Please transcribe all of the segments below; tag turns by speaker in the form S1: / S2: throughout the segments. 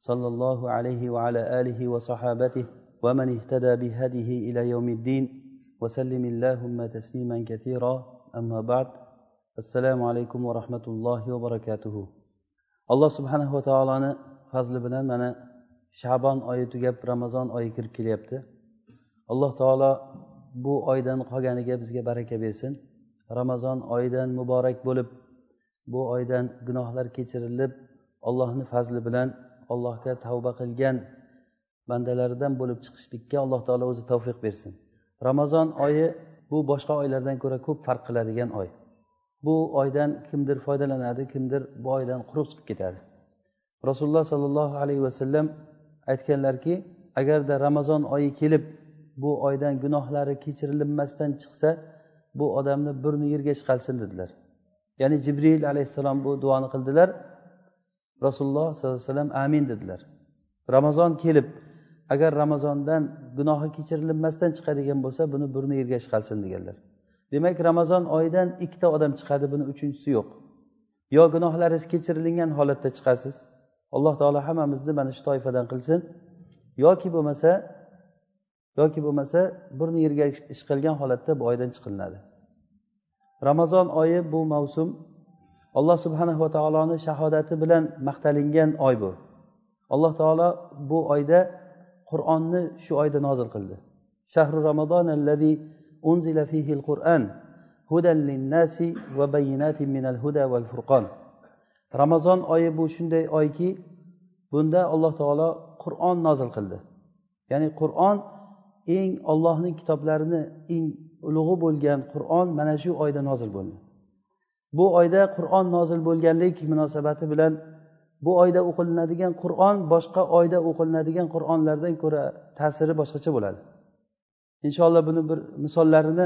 S1: صلى الله عليه وعلى آله وصحابته ومن اهتدى بهديه إلى يوم الدين وسلم اللهم تسليما كثيرا أما بعد السلام عليكم ورحمة الله وبركاته الله سبحانه وتعالى fazli bilan mana shabon oyi tugab ramazon oyi kirib kelyapti alloh taolo bu oydan qolganiga bizga baraka bersin ramazon oyidan muborak bo'lib bu oydan gunohlar kechirilib allohni fazli bilan allohga tavba qilgan bandalaridan bo'lib chiqishlikka alloh taolo o'zi tavfiq bersin. Ramazon oyi bu boshqa oylardan ko'ra ko'p farq qiladigan oy. Bu oydan kimdir foydalanadi kimdir bu oydan quruq chiqib ketadi. Rasululloh sollallohu alayhi vasallam aytganlarki agarda ramazon oyi kelib bu oydan gunohlari kechirilmasdan chiqsa bu odamni burni yerga chiqarsin dedilar. Ya'ni jibril alayhissalom bu duoni qildilar. Rasululloh sollallohu alayhi vasallam amin dedilar. Ramazon kelib agar ramazondan gunohi kechirilmasdan chiqadigan bo'lsa buni burni yerga chiqarsin deganlar. Demak ramazon oyidan ikkita odam chiqadi buni uchinchisi yo'q. Yo gunohlaringiz kechirilgan holatda chiqasiz alloh taolo hammamizni mana shu toifadan qilsin yoki bo'lmasa yoki bo'lmasa burni yerga ishqalgan holatda bu oydan chiqilinadi. Ramazon oyi bu mavsum alloh subhanava taoloni shahodati bilan maqtalingan oy bu. Alloh taolo bu oyda qur'onni shu oyda nozil qildi. Shahru ramazon allazi unzila fihi qur'an hudan linnasi va bayinatin minal huda val furqon ramazon oyi bu shunday oyki bunda alloh taolo qur'on nozil qildi. Ya'ni qur'on eng ollohning kitoblarini eng ulug'i bo'lgan qur'on mana shu oyda nozil bo'ldi. bu oyda qur'on nozil bo'lganlik munosabati bilan bu oyda o'qilinadigan qur'on boshqa oyda o'qilinadigan qur'onlardan ko'ra ta'siri boshqacha bo'ladi. Inshaalloh buni bir misollarini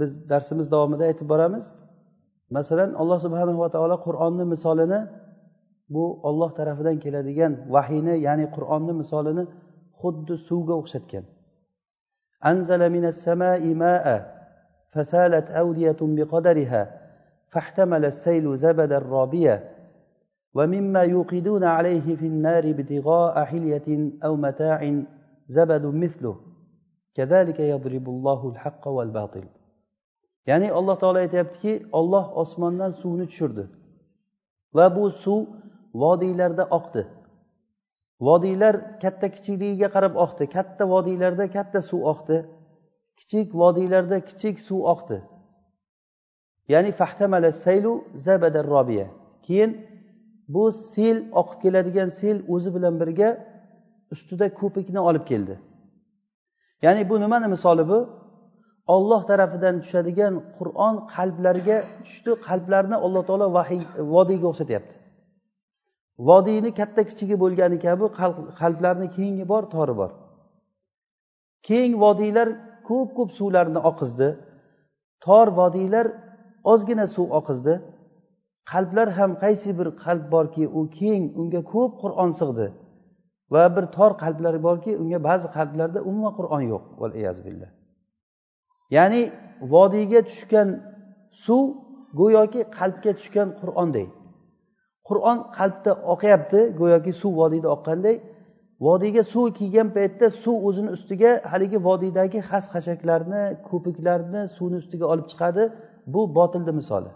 S1: biz darsimiz davomida aytib boramiz. Masalan alloh subhanahu va taolo qur'onni misolini bu olloh tarafidan keladigan vahiyni ya'ni qur'onni misolini xuddi suvga o'xshatgan. Anzala minas samai maa fasalat awdiyatun biqadariha فاحتمل السيل زبدا رابيا ومما يوقدون عليه في النار ابتغاء حلية أو متاع زبد مثله كذلك يضرب الله الحق والباطل ya'ni alloh taolo aytyaptiki olloh osmondan suvni tushirdi va bu suv vodiylarda oqdi vodiylar katta kichikligiga qarab oqdi katta vodiylarda katta suv oqdi kichik vodiylarda kichik suv oqdi Ya'ni fahtamala saylu zabada robiya keyin bu sel oqib keladigan sel o'zi bilan birga ustida ko'pikni olib keldi. Ya'ni bu nimani misoli bu? Olloh tarafidan tushadigan qur'on qalblarga tushdi qalblarni alloh taolo vahiy vodiyga o'xshatyapti. Vodiyni katta kichigi bo'lgani kabi qalblarni kengi bor tori bor. Keng vodiylar ko'p ko'p suvlarni oqizdi. Tor vodiylar ozgina suv oqizdi. Qalblar ham qaysi bir qalb borki u keng unga ko'p qur'on sig'di. Va bir tor qalblar borki unga ba'zi qalblarda umuman qur'on yo'q. Billah. Ya'ni vodiyga tushgan suv go'yoki qalbga tushgan qur'onday qur'on qalbda oqyapti go'yoki suv vodiyda oqqanday. Vodiyga suv kiygan paytda suv o'zini ustiga haligi vodiydagi xas xashaklarni ko'piklarni suvni ustiga olib chiqadi. Bu botilni misoli.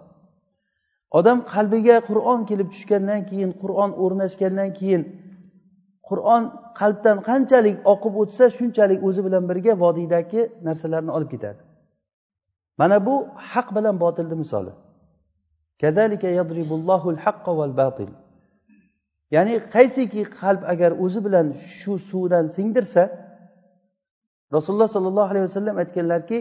S1: Odam qalbiga qur'on kelib tushgandan keyin qur'on o'rnashgandan keyin qur'on qalbdan qanchalik oqib o'tsa shunchalik o'zi bilan birga vodiydagi narsalarni olib ketadi. Mana bu haq bilan botilni misoli. Ya'ni qaysiki qalb agar o'zi bilan shu suvdan singdirsa rasululloh sollallohu alayhi vasallam aytganlarki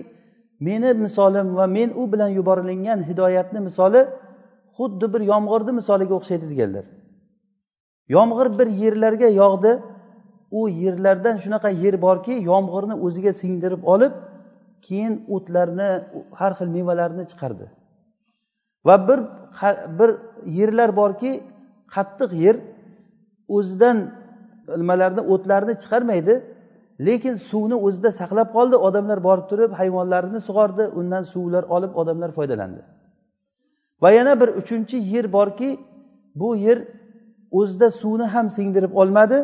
S1: meni misolim va men u bilan yuborilgan hidoyatni misoli xuddi bir yomg'irni misoliga o'xshaydi deganlar. Yomg'ir bir yerlarga yog'di u yerlardan shunaqa yer borki yomg'irni o'ziga singdirib olib keyin o'tlarni har xil mevalarni chiqardi. Va bir bir yerlar borki qattiq yer o'zidan nimalarni o'tlarni chiqarmaydi lekin suvni o'zida saqlab qoldi odamlar borib turib hayvonlarini sug'ordi undan suvlar olib odamlar foydalandi. Va yana bir uchinchi yer borki bu yer o'zida suvni ham singdirib olmadi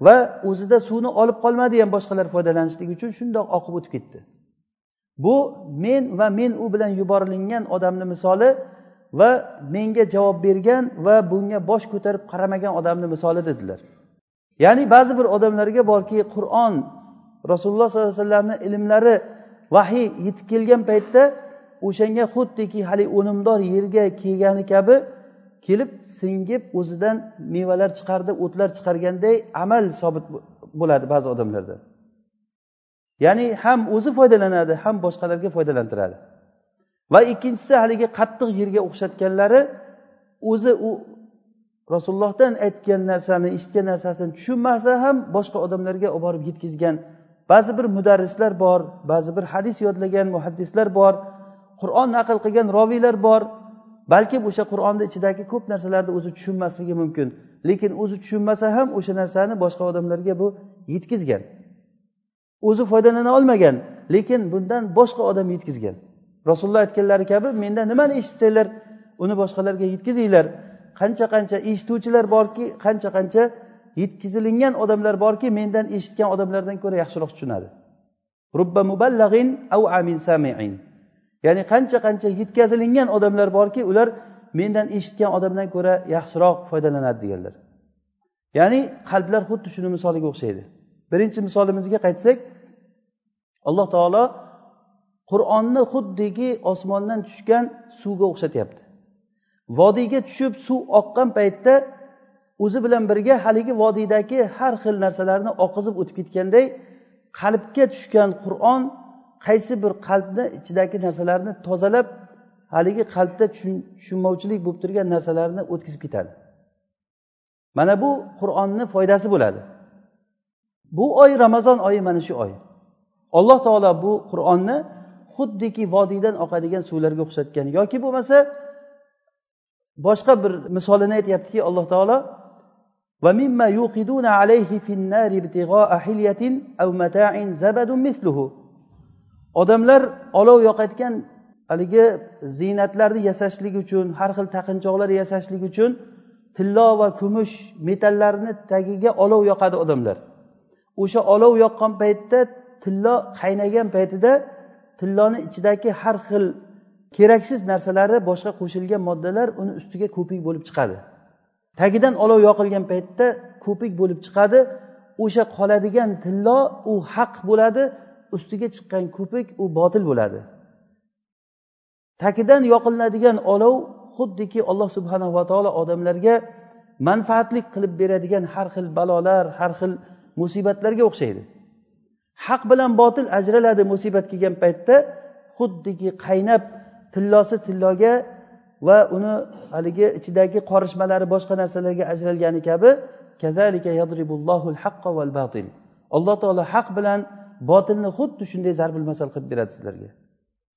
S1: va o'zida suvni olib qolmadi ham boshqalar foydalanishligi uchun shundoq oqib o'tib ketdi. Bu men va men u bilan yuborilgan odamni misoli va menga javob bergan va bunga bosh ko'tarib qaramagan odamni misoli dedilar. Ya'ni ba'zi bir odamlarga borki qur'on rasululloh sollallohu alayhi vasallamni ilmlari vahiy yetib kelgan paytda o'shanga xuddiki haligi o'nimdor yerga kelgani kabi kelib singib o'zidan mevalar chiqardi o'tlar chiqarganday amal sobit bo'ladi ba'zi odamlarda. Ya'ni ham o'zi foydalanadi ham boshqalarga foydalantiradi. Va ikkinchisi haligi qattiq yerga o'xshatganlari o'zi u rasulullohdan aytgan narsani eshitgan narsasini tushunmasa ham boshqa odamlarga olib borib yetkazgan. Ba'zi bir mudarrislar bor ba'zi bir hadis yodlagan muhaddislar bor qur'on naql qilgan roviylar bor. Balkim o'sha qur'onni ichidagi ko'p narsalarni o'zi tushunmasligi mumkin. Lekin o'zi tushunmasa ham o'sha narsani boshqa odamlarga bu yetkazgan. O'zi foydalana olmagan lekin bundan boshqa odam yetkazgan. Rasululloh aytganlari kabi mendan nimani eshitsanglar uni boshqalarga yetkazinglar. Qancha qancha eshituvchilar borki qancha qancha yetkazilingan odamlar borki mendan eshitgan odamlardan ko'ra yaxshiroq tushunadi. Ya'ni qancha qancha yetkazilingan odamlar borki ular mendan eshitgan odamdan ko'ra yaxshiroq foydalanadi deganlar. Ya'ni qalblar xuddi shuni misoliga o'xshaydi. Birinchi misolimizga qaytsak alloh taolo qur'onni xuddiki osmondan tushgan suvga o'xshatyapti. Vodiyga tushib suv oqqan paytda o'zi bilan birga haligi vodiydagi har xil narsalarni oqizib o'tib ketganday qalbga tushgan qur'on qaysi bir qalbni ichidagi narsalarni tozalab haligi qalbda tushunmovchilik bo'lib turgan narsalarni o'tkazib ketadi. Mana bu qur'onni foydasi bo'ladi. Bu oy ramazon oyi mana shu oy. Alloh taolo bu qur'onni xuddiki vodiydan oqadigan suvlarga o'xshatgan. Yoki bo'lmasa boshqa bir misolini aytyaptiki alloh taolo odamlar olov yoqayotgan haligi ziynatlarni yasashlik uchun har xil taqinchoqlar yasashlik uchun tillo va kumush metallarni tagiga olov yoqadi odamlar. O'sha olov yoqqan paytda tillo qaynagan paytida tilloni ichidagi har xil keraksiz narsalari boshqa qo'shilgan moddalar uni ustiga ko'pik bo'lib chiqadi. Tagidan olov yoqilgan paytda ko'pik bo'lib chiqadi o'sha qoladigan tillo u haq bo'ladi ustiga chiqqan ko'pik u botil bo'ladi. Tagidan yoqilinadigan olov xuddiki alloh subhanava taolo odamlarga manfaatlik qilib beradigan har xil balolar har xil musibatlarga o'xshaydi. Haq bilan botil ajraladi musibat kelgan paytda xuddiki qaynab tillosi tilloga va uni haligi ichidagi qorishmalari boshqa narsalarga ajralgani kabi alloh taolo haq bilan botilni xuddi shunday zarbil masal qilib beradi sizlarga.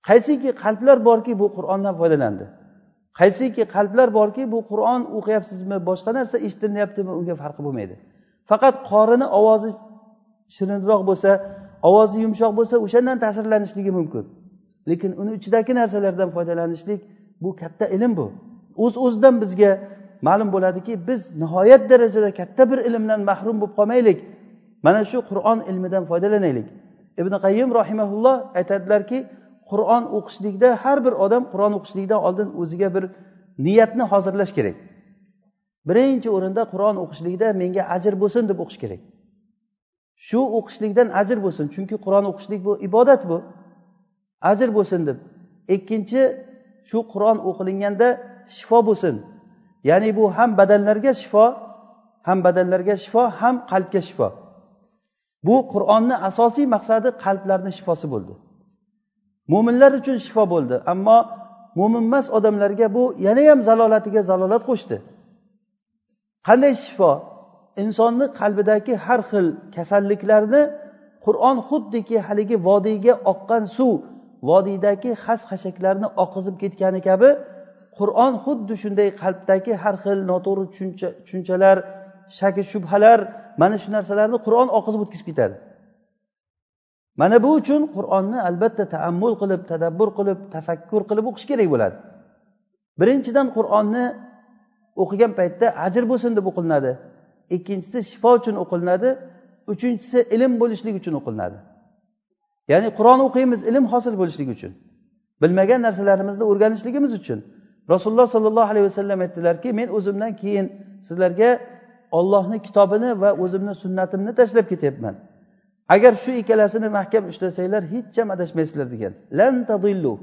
S1: Qaysiki qalblar borki bu qur'ondan foydalandi. Qaysiki qalblar borki bu qur'on o'qiyapsizmi boshqa narsa eshitilyaptimi unga farqi bo'lmaydi. Faqat qorini ovozi shirinroq bo'lsa ovozi yumshoq bo'lsa o'shandan ta'sirlanishligi mumkin. Lekin uni ichidagi narsalardan foydalanishlik bu katta ilm bu. O'z uz o'zidan bizga ma'lum bo'ladiki biz nihoyat darajada katta bir ilmdan mahrum bo'lib qolmaylik. Mana shu qur'on ilmidan foydalanaylik. Ibn qayyim rahimaulloh aytadilarki qur'on o'qishlikda har bir odam qur'on o'qishlikdan oldin o'ziga bir niyatni hozirlash kerak. Birinchi o'rinda qur'on o'qishlikda menga ajr bo'lsin deb o'qish kerak. Shu o'qishlikdan ajr bo'lsin chunki qur'on o'qishlik bu ibodat bu. Ajr bo'lsin deb. Ikkinchi shu qur'on o'qilinganda shifo bo'lsin. Ya'ni bu ham badanlarga shifo ham badanlarga shifo ham qalbga shifo. Bu qur'onni asosiy maqsadi qalblarni shifosi bo'ldi. Mo'minlar uchun shifo bo'ldi ammo mo'minmas odamlarga bu yanayam zalolatiga zalolat qo'shdi. Qanday shifo? Insonni qalbidagi har xil kasalliklarni qur'on xuddiki haligi vodiyga oqqan suv vodiydagi xas xashaklarni oqizib ketgani kabi qur'on xuddi shunday qalbdagi har xil noto'g'ri tushunchalar shaki shubhalar mana shu narsalarni qur'on oqizib o'tkazib ketadi. Mana bu uchun qur'onni albatta taammul qilib tadabbur qilib tafakkur qilib o'qish kerak bo'ladi. Birinchidan qur'onni o'qigan paytda ajr bo'lsin deb o'qilinadi. Ikkinchisi shifo uchun o'qilinadi. Uchinchisi ilm bo'lishlik uchun o'qilinadi. Ya'ni qur'on o'qiymiz ilm hosil bo'lishligi uchun. Bilmagan narsalarimizni o'rganishligimiz uchun. Rasululloh sollallohu alayhi vasallam aytdilarki men o'zimdan keyin sizlarga ollohni kitobini va o'zimni sunnatimni tashlab ketyapman. Agar shu ikkalasini mahkam ushlasanglar hech ham adashmaysizlar degan. Lan tadillu.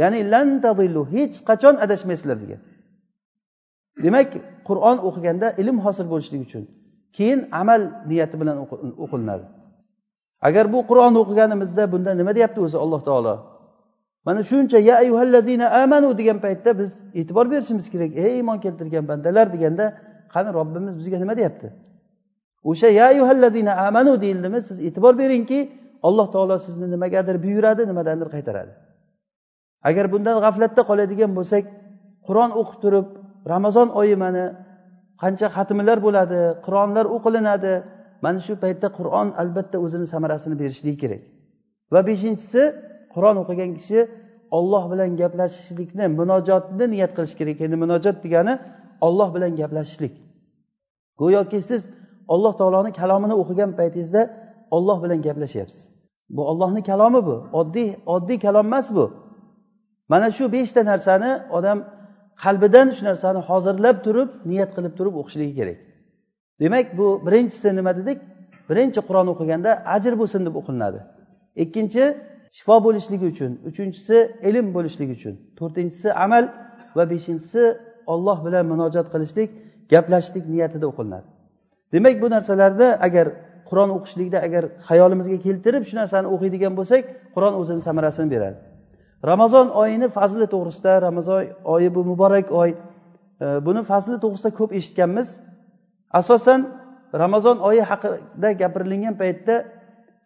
S1: Ya'ni lan tadillu. Hech qachon adashmaysizlar degan. Demak qur'on o'qiganda ilm hosil bo'lishligi uchun keyin amal niyati bilan o'qilinadi. Agar bu qur'onni o'qiganimizda bunda nima deyapti o'zi alloh taolo? Mana shuncha ya ayyuhallazina amanu degan paytda biz e'tibor berishimiz kerak. Ey iymon keltirgan bandalar deganda qani robbimiz bizga nima deyapti? O'sha ya ayyuhallazina amanu deyildimi? Siz e'tibor beringki alloh taolo sizni nimagadir buyuradi nimadandir qaytaradi. Agar bundan g'aflatda qoladigan bo'lsak qur'on o'qib turib ramazon oyi mana qancha xatmlar bo'ladi qur'onlar o'qilinadi mana shu paytda qur'on albatta o'zini samarasini berishligi kerak. Va beshinchisi qur'on o'qigan kishi olloh bilan gaplashishlikni munojotni niyat qilish kerak. Endi munojot degani olloh bilan gaplashishlik. Go'yoki siz alloh taoloni kalomini o'qigan paytingizda olloh bilan gaplashyapsiz bu ollohni kalomi bu. Oddiy oddiy kalom emas bu. Mana shu beshta narsani odam qalbidan shu narsani hozirlab turib niyat qilib turib o'qishligi kerak. Demak bu birinchisi nima dedik? Birinchi qur'on o'qiganda ajr bo'lsin deb o'qilinadi. Ikkinchi shifo bo'lishligi uchun. Uchinchisi ilm bo'lishligi uchun. To'rtinchisi amal va beshinchisi olloh bilan munojat qilishlik gaplashishlik niyatida o'qilinadi. Demak bu narsalarda agar qur'on o'qishlikda agar xayolimizga keltirib shu narsani o'qiydigan bo'lsak qur'on o'zini samarasini beradi. Ramazon oyini fazli to'g'risida ramazon oyi bu muborak oy. Buni fazli to'g'risida ko'p eshitganmiz. Asosan ramazon oyi haqida gapirilgan paytda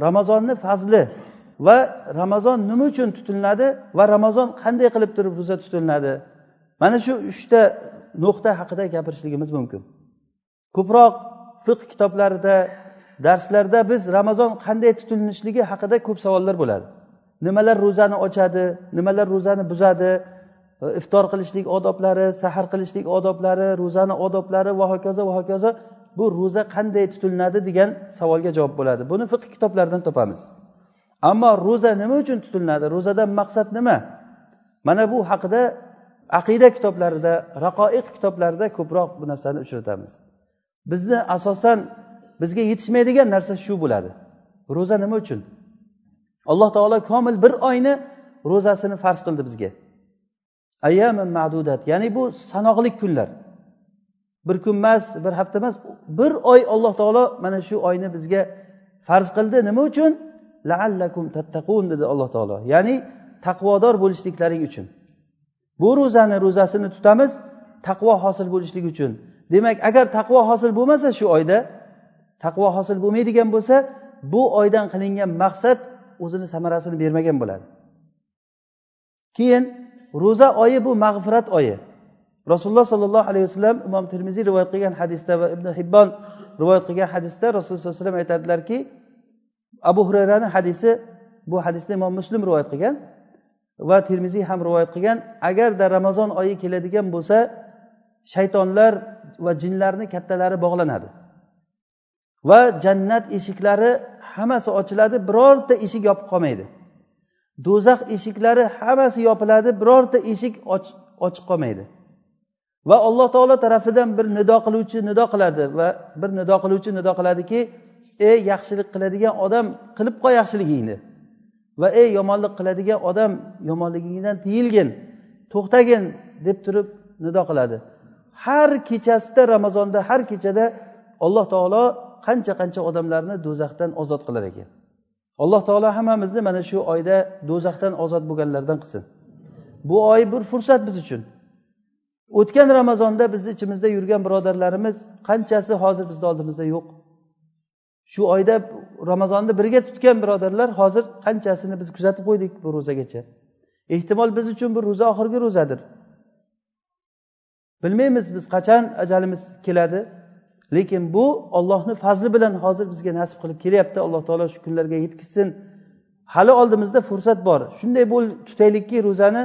S1: ramazonni fazli va ramazon nima uchun tutiladi va ramazon qanday qilib turib ro'za tutiladi? Mana shu uchta nuqta haqida gapirishligimiz mumkin. Ko'proq fiq kitoblarida darslarda biz ramazon qanday tutilishligi haqida ko'p savollar bo'ladi. Nimalar ro'zani ochadi nimalar ro'zani buzadi iftor qilishlik odoblari sahar qilishlik odoblari ro'zani odoblari va hokazo va hokazo bu ro'za qanday tutilinadi degan savolga javob bo'ladi. Buni fiq kitoblaridan topamiz. Ammo ro'za nima uchun tutilinadi ro'zadan maqsad nima? Mana bu haqida aqida kitoblarida raqoiq kitoblarida ko'proq bu narsani uchratamiz. Bizni asosan bizga yetishmaydigan narsa shu bo'ladi. Ro'za nima uchun? Alloh taolo komil bir oyni ro'zasini farz qildi bizga. Ayyamin ma'dudat. Ya'ni bu sanoqli kunlar. Bir kun emas bir hafta emas. Bir oy alloh taolo mana shu oyni bizga farz qildi. Nima uchun? Laallakum tattaqun dedi alloh taolo. Ya'ni taqvodor bo'lishliklaring uchun. Bu ro'zani ro'zasini tutamiz taqvo hosil bo'lishligi uchun. Demak agar taqvo hosil bo'lmasa shu oyda taqvo hosil bo'lmaydigan bo'lsa bu oydan qilingan maqsad o'zini samarasini bermagan bo'ladi. Keyin ro'za oyi bu mag'firat oyi. Rasululloh sollallohu alayhi vasallam imom termiziy rivoyat qilgan hadisda va ibn hibbon rivoyat qilgan hadisda rasululloh sallallohu alayhi vasallam aytadilarki abu hurayrani hadisi bu hadisni imom muslim rivoyat qilgan va termiziy ham rivoyat qilgan. Agarda ramazon oyi keladigan bo'lsa shaytonlar va jinlarni kattalari bog'lanadi. Va jannat eshiklari hammasi ochiladi birorta eshik yopiq qolmaydi. Do'zax eshiklari hammasi yopiladi birorta eshik ochiq qolmaydi. Va alloh taolo tarafidan bir nido qiluvchi nido qiladi va bir nido qiluvchi nido qiladiki ey yaxshilik qiladigan odam qilib qo'y yaxshiligingni. Va ey yomonlik qiladigan odam yomonligingdan tiyilgin to'xtagin deb turib nido qiladi. Har kechasida ramazonda har kechada alloh taolo qancha qancha odamlarni do'zaxdan ozod qilar ekan. Alloh taolo hammamizni mana shu oyda do'zaxdan ozod bo'lganlardan qilsin. Bu oy bir fursat biz uchun. O'tgan ramazonda bizni ichimizda yurgan birodarlarimiz qanchasi hozir bizni oldimizda yo'q? Shu oyda ramazonni birga tutgan birodarlar hozir qanchasini biz kuzatib qo'ydik bu ro'zagacha? Ehtimol biz uchun bu ro'za oxirgi ro'zadir. Bilmaymiz biz qachon ajalimiz keladi. Lekin bu ollohni fazli bilan hozir bizga nasib qilib kelyapti. Alloh taolo shu kunlarga yetkazsin hali oldimizda fursat bor. Shunday bo'l tutaylikki ro'zani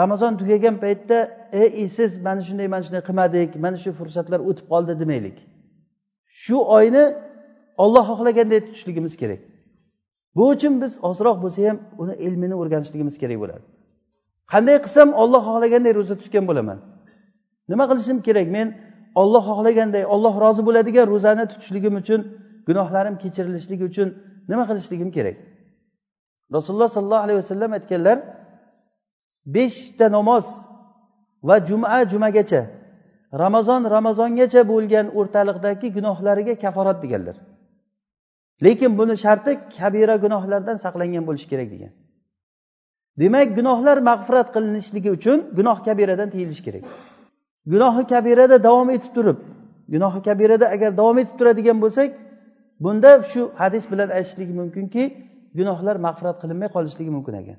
S1: ramazon tugagan paytda ey siz mana shunday mana shunday qilmadik mana shu fursatlar o'tib qoldi demaylik. Shu oyni olloh xohlaganday tutishligimiz kerak. Bu uchun biz ozroq bo'lsa ham uni ilmini o'rganishligimiz kerak bo'ladi. Qanday qilsam olloh xohlaganday ro'za tutgan bo'laman? Nima qilishim kerak? Men olloh xohlaganday olloh rozi bo'ladigan ro'zani tutishligim uchun gunohlarim kechirilishligi uchun nima qilishligim kerak? Rasululloh sollallohu alayhi vasallam aytganlar beshta namoz va juma jumagacha ramazon ramazongacha bo'lgan o'rtaliqdagi gunohlariga kaforat deganlar. Lekin buni sharti kabira gunohlardan saqlangan bo'lishi kerak degan. Demak gunohlar mag'firat qilinishligi uchun gunoh kabiradan tiyilish kerak. Gunohi kabirada davom etib turib gunohi kabirada agar davom etib turadigan bo'lsak bunda shu hadis bilan aytishlik mumkinki gunohlar mag'firat qilinmay qolishligi mumkin ekan.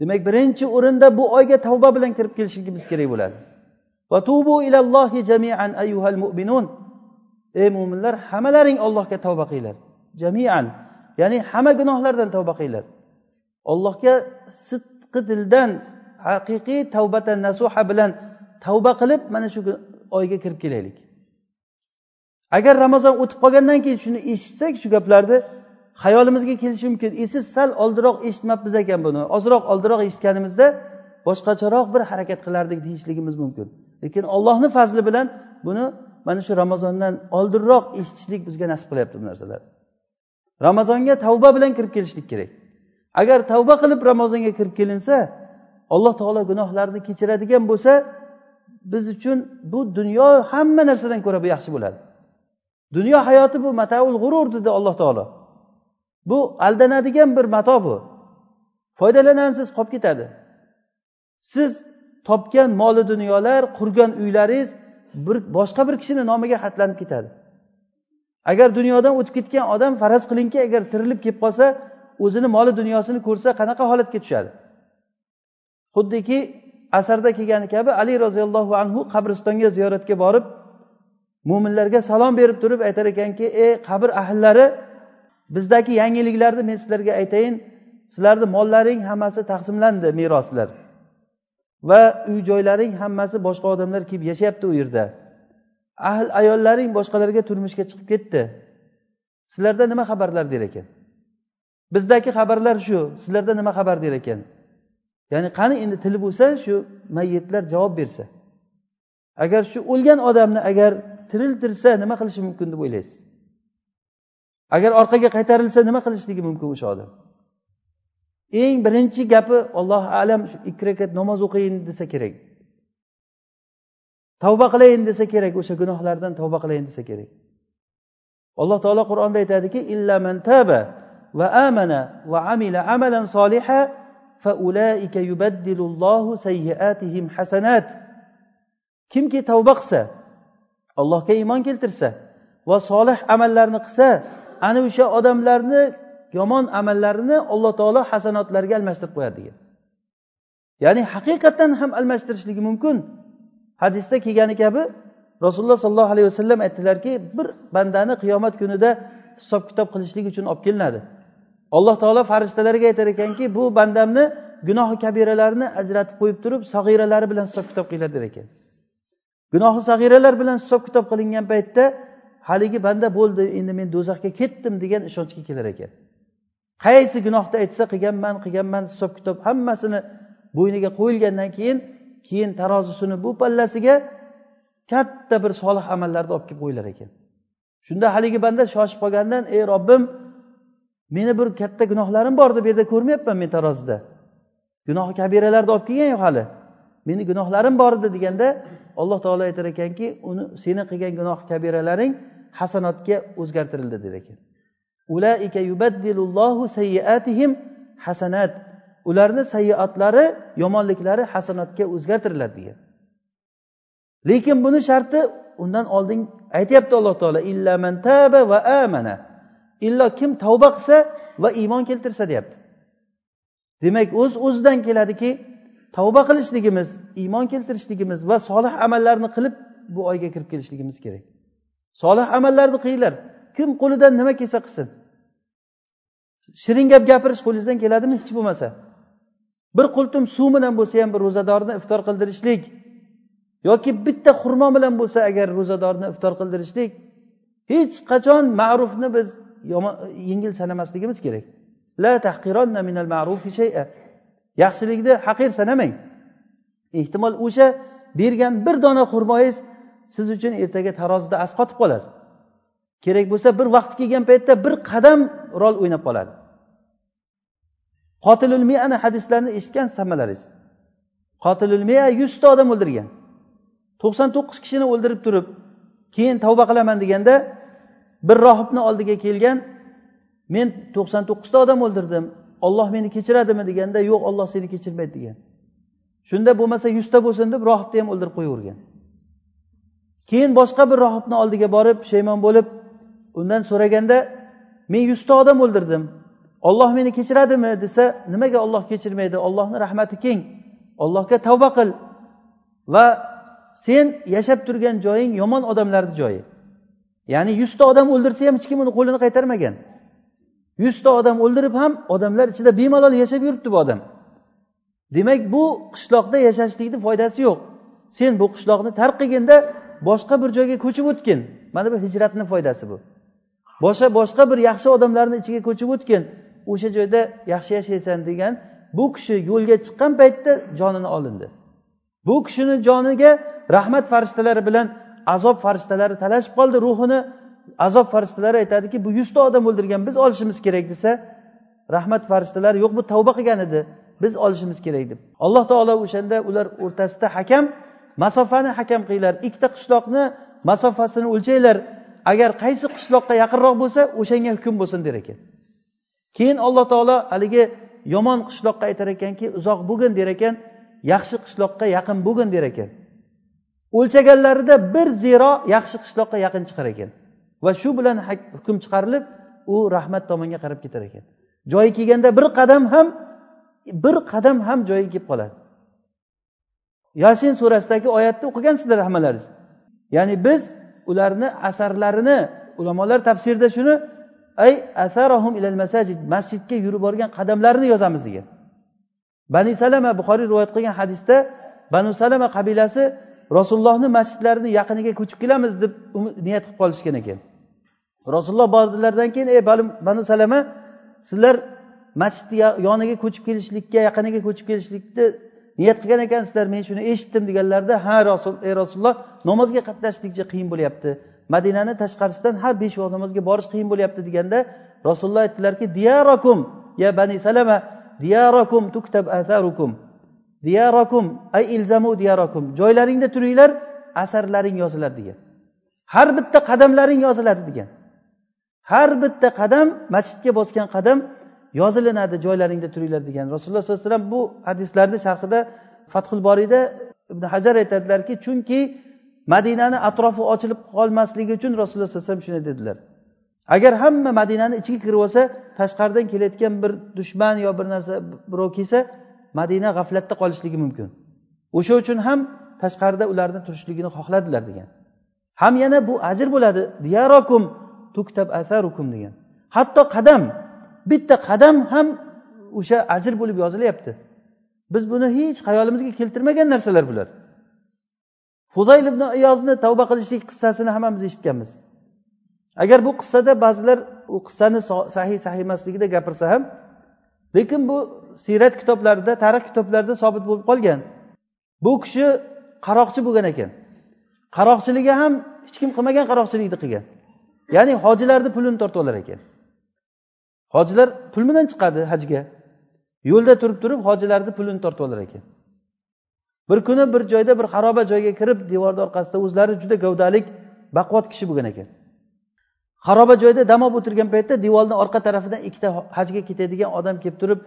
S1: Demak birinchi o'rinda bu oyga tavba bilan kirib kelishligimiz kerak bo'ladi. Jamian ayyuhal mu'minun. Ey mo'minlar hammalaring ollohga tavba qilinglar. Jamian ya'ni hamma gunohlardan tavba qilinglar. Allohga sidqi dildan haqiqiy tavbatan nasuha bilan tavba qilib mana shu oyga kirib kelaylik. Agar ramazon o'tib qolgandan keyin shuni eshitsak shu gaplarni hayolimizga kelishi mumkin. Esiz siz sal oldinroq eshitmabmiz ekan buni. Ozroq oldinroq eshitganimizda boshqacharoq bir harakat qilardik deyishligimiz mumkin. Lekin ollohni fazli bilan buni mana shu ramazondan oldinroq eshitishlik bizga nasib qilyapti bu narsalar. Ramazonga tavba bilan kirib kelishlik kerak. Agar tavba qilib ramazonga kirib kelinsa alloh taolo gunohlarni kechiradigan bo'lsa biz uchun bu dunyo hamma narsadan ko'ra bu yaxshi bo'ladi. Dunyo hayoti bu mataul g'urur dedi alloh taolo. Bu aldanadigan bir mato bu. Foydalanansiz qolib ketadi. Siz topgan moli dunyolar qurgan uylaringiz bir boshqa bir kishini nomiga xatlanib ketadi. Agar dunyodan o'tib ketgan odam faraz qilingki agar tirilib kelib qolsa o'zini moli dunyosini ko'rsa qanaqa holatga tushadi? Xuddiki asarda kelgani kabi ali roziyallohu anhu qabristonga ziyoratga borib mo'minlarga salom berib turib aytar ekanki ey qabr ahllari bizdagi yangiliklarni men sizlarga aytayin sizlarni mollaring hammasi taqsimlandi meroslar va uy joylaring hammasi boshqa odamlar kelib yashayapti u yerda. Ahl ayollaring boshqalarga turmushga chiqib ketdi. Sizlarda nima xabarlar der ekan? Bizdagi xabarlar shu sizlarda nima xabar der ekan? Ya'ni qani endi tili bo'lsa shu mayyitlar javob bersa. Agar shu o'lgan odamni agar tiriltirsa nima qilishi mumkin deb o'ylaysiz? Agar orqaga qaytarilsa nima qilishligi mumkin o'sha odam? Eng birinchi gapi allohu alam shu ikki rakat namoz o'qiyin desa kerak. Tavba qilayin desa kerak o'sha gunohlardan tavba qilayin desa kerak. Alloh taolo qur'onda aytadiki illa man taba va amana va amila amalan soliha faulaika yubaddilullohu سيئاتهم hasanat kimki tavba qilsa allohga iymon keltirsa va solih amallarni qilsa ana o'sha odamlarni yomon amallarini alloh taolo hasanotlarga almashtirib qo'yadi degan. Ya'ni haqiqatdan ham almashtirishligi mumkin. Hadisda kelgani kabi rasululloh sollallohu alayhi vasallam aytdilarki bir bandani qiyomat kunida hisob kitob qilishlik uchun olib kelinadi. Alloh taolo farishtalarga aytar ekanki bu bandamni gunohi kabiralarini ajratib qo'yib turib sag'iralari bilan hisob kitob qilinglar der ekan. Gunohi sag'iralar bilan hisob kitob qilingan paytda haligi banda bo'ldi endi men do'zaxga ketdim degan ishonchga kelar ekan. Qaysi gunohni aytsa qilganman qilganman hisob kitob hammasini bo'yniga qo'yilgandan keyin keyin tarozisini bu pallasiga katta bir solih amallarni olib kelib qo'yilar ekan. Shunda haligi banda shoshib qolgandan ey robbim meni bir katta gunohlarim bor deb bu yerda ko'rmayapman men tarozida gunohi kabiralarni olib kelgan yo'q hali. Meni gunohlarim bor edi deganda alloh taolo aytar ekanki uni seni qilgan gunoh kabiralaring hasanotga o'zgartirildi der ekan. Ulaika yubaddilullohu sayyiatihim hasanat. Ularni sayyiatlari yomonliklari hasanatga o'zgartiriladi degan. Lekin buni sharti undan oldin aytyapti alloh taolo illaman taba va amana. Illo kim tavba qilsa va iymon keltirsa deyapti. Demak o'z uz o'zidan keladiki tavba qilishligimiz iymon keltirishligimiz va solih amallarni qilib bu oyga kirib kelishligimiz kerak. Solih amallarni qilinglar. Kim qo'lidan nima kelsa qilsin. Shirin gap gapirish qo'lingizdan keladimi? Hech bo'lmasa. Bir qultum suv bilan bo'lsa ham bir ro'zadorni iftor qildirishlik yoki bitta xurmo bilan bo'lsa agar ro'zadorni iftor qildirishlik hech qachon ma'rufni biz yengil sanamasligimiz kerak. La tahqironna minal ma'rufi shay'a. Yaxshilikni haqir sanamang. Ehtimol o'sha bergan bir dona xurmoyingiz siz uchun ertaga tarozida asqotib qoladi. Kerak bo'lsa bir vaqt kelgan paytda bir qadam rol o'ynab qoladi. Qotilul miyani hadislarni eshitgan hammalaringiz qotilul miya yuzta odam o'ldirgan. To'qson to'qqiz kishini o'ldirib turib keyin tavba qilaman deganda bir rohibni oldiga kelgan men to'qson to'qqizta odam o'ldirdim olloh meni kechiradimi? deganda yo'q olloh seni kechirmaydi degan. Shunda bo'lmasa yuzta bo'lsin deb rohibni ham o'ldirib qo'yavergan. Keyin boshqa bir rohibni oldiga borib pushaymon bo'lib undan so'raganda men yuzta odam o'ldirdim olloh meni kechiradimi? desa nimaga olloh kechirmaydi? Ollohni rahmati keng. Ollohga tavba qil va sen yashab turgan joying yomon odamlarni joyi. Ya'ni yuzta odam o'ldirsa ham hech kim uni qo'lini qaytarmagan. Yuzta odam o'ldirib ham odamlar ichida bemalol yashab yuribdi bu odam. Demak bu qishloqda yashashlikni foydasi yo'q. Sen bu qishloqni tark qilginda boshqa bir joyga ko'chib o'tgin. Mana bu hijratni foydasi bu. Boshqa boshqa bir yaxshi odamlarni ichiga ko'chib o'tgin. O'sha joyda yaxshi yashaysan degan bu kishi yo'lga chiqqan paytda jonini olindi. Bu kishini joniga rahmat farishtalari bilan azob farishtalari talashib qoldi ruhini azob farishtalari aytadiki bu yuzta odam o'ldirgan biz olishimiz kerak desa rahmat farishtalari yo'q bu tavba qilgan edi biz olishimiz kerak deb. Alloh taolo o'shanda ular o'rtasida hakam masofani hakam qilinglar ikkita qishloqni masofasini o'lchanglar agar qaysi qishloqqa yaqinroq bo'lsa o'shanga hukm bo'lsin der ekan. Keyin alloh taolo haligi yomon qishloqqa aytar ekanki uzoq bo'lgin der ekan yaxshi qishloqqa yaqin bo'lgin der ekan. O'lchaganlarida bir zero yaxshi qishloqqa yaqin chiqar ekan. Va shu bilan hukm chiqarilib u rahmat tomonga qarab ketar ekan. Joyi kelganda bir qadam ham bir qadam ham joyiga kelib qoladi. Yasin surasidagi oyatni o'qigansizlar hammalaringiz. Ya'ni biz ularni asarlarini ulamolar tafsirida shuni ay asarahum ilal masajid masjidga yurib borgan qadamlarini yozamiz degan. Bani salama buxoriy rivoyat qilgan hadisda banu salama qabilasi rasulullohni masjidlarini yaqiniga ko'chib kelamiz deb niyat qilib qolishgan ekan. Rasululloh bordilaridan keyin ey banu salama sizlar masjidni yoniga ko'chib kelishlikka yaqiniga ko'chib kelishlikni niyat qilgan ekansizlar men shuni eshitdim deganlarida ha rasul ey rasululloh namozga qatnashlikcha qiyin bo'lyapti. Madinani tashqarisidan har besh vaqt namozga borish qiyin bo'lyapti deganda rasululloh aytdilarki diyarakum ya bani salama diyarakum tuktab atharukum. Diyarakum ay ilzamu diyarakum joylaringda turinglar asarlaring yoziladi degan. Har bitta qadamlaring yoziladi degan. Har bitta qadam masjidga bosgan qadam yozilinadi joylaringda turinglar degan. Rasululloh sollallohu alayhi vasallam bu hadislarni sharhida fathul boriyda ibn hajar aytadilarki chunki madinani atrofi ochilib qolmasligi uchun rasululloh sallallohu alayhi vasallam shunday dedilar. Agar hamma madinani ichiga kirib olsa tashqaridan kelayotgan bir dushman yo bir narsa birov kelsa madina g'aflatda qolishligi mumkin. O'sha uchun ham tashqarida ularni turishligini xohladilar degan. Ham yana bu ajr bo'ladi. Diyarokum tuktab atharukum degan. Hatto qadam bitta qadam ham o'sha ajr bo'lib yozilyapti. Biz buni hech hayolimizga keltirmagan narsalar bular. Huzayl ibn iyozni tavba qilishlik qissasini hammamiz eshitganmiz. Agar bu qissada ba'zilar u qissani sahiy sahiy emasligida gapirsa ham lekin bu siyrat kitoblarida tarix kitoblarida sobit bo'lib qolgan. Bu kishi qaroqchi bo'lgan ekan. Qaroqchiligi ham hech kim qilmagan qaroqchilikni qilgan. Ya'ni hojilarni pulini tortib olar ekan. Hojilar pul bilan chiqadi hajga. Yo'lda turib turib hojilarni pulini tortib olar ekan. Bir kuni bir joyda bir xaroba joyga kirib devorni orqasida o'zlari juda gavdalik baquvvat kishi bo'lgan ekan. Xaroba joyda dam olib o'tirgan paytda devorni orqa tarafidan ikkita hajga ketadigan odam kelib turib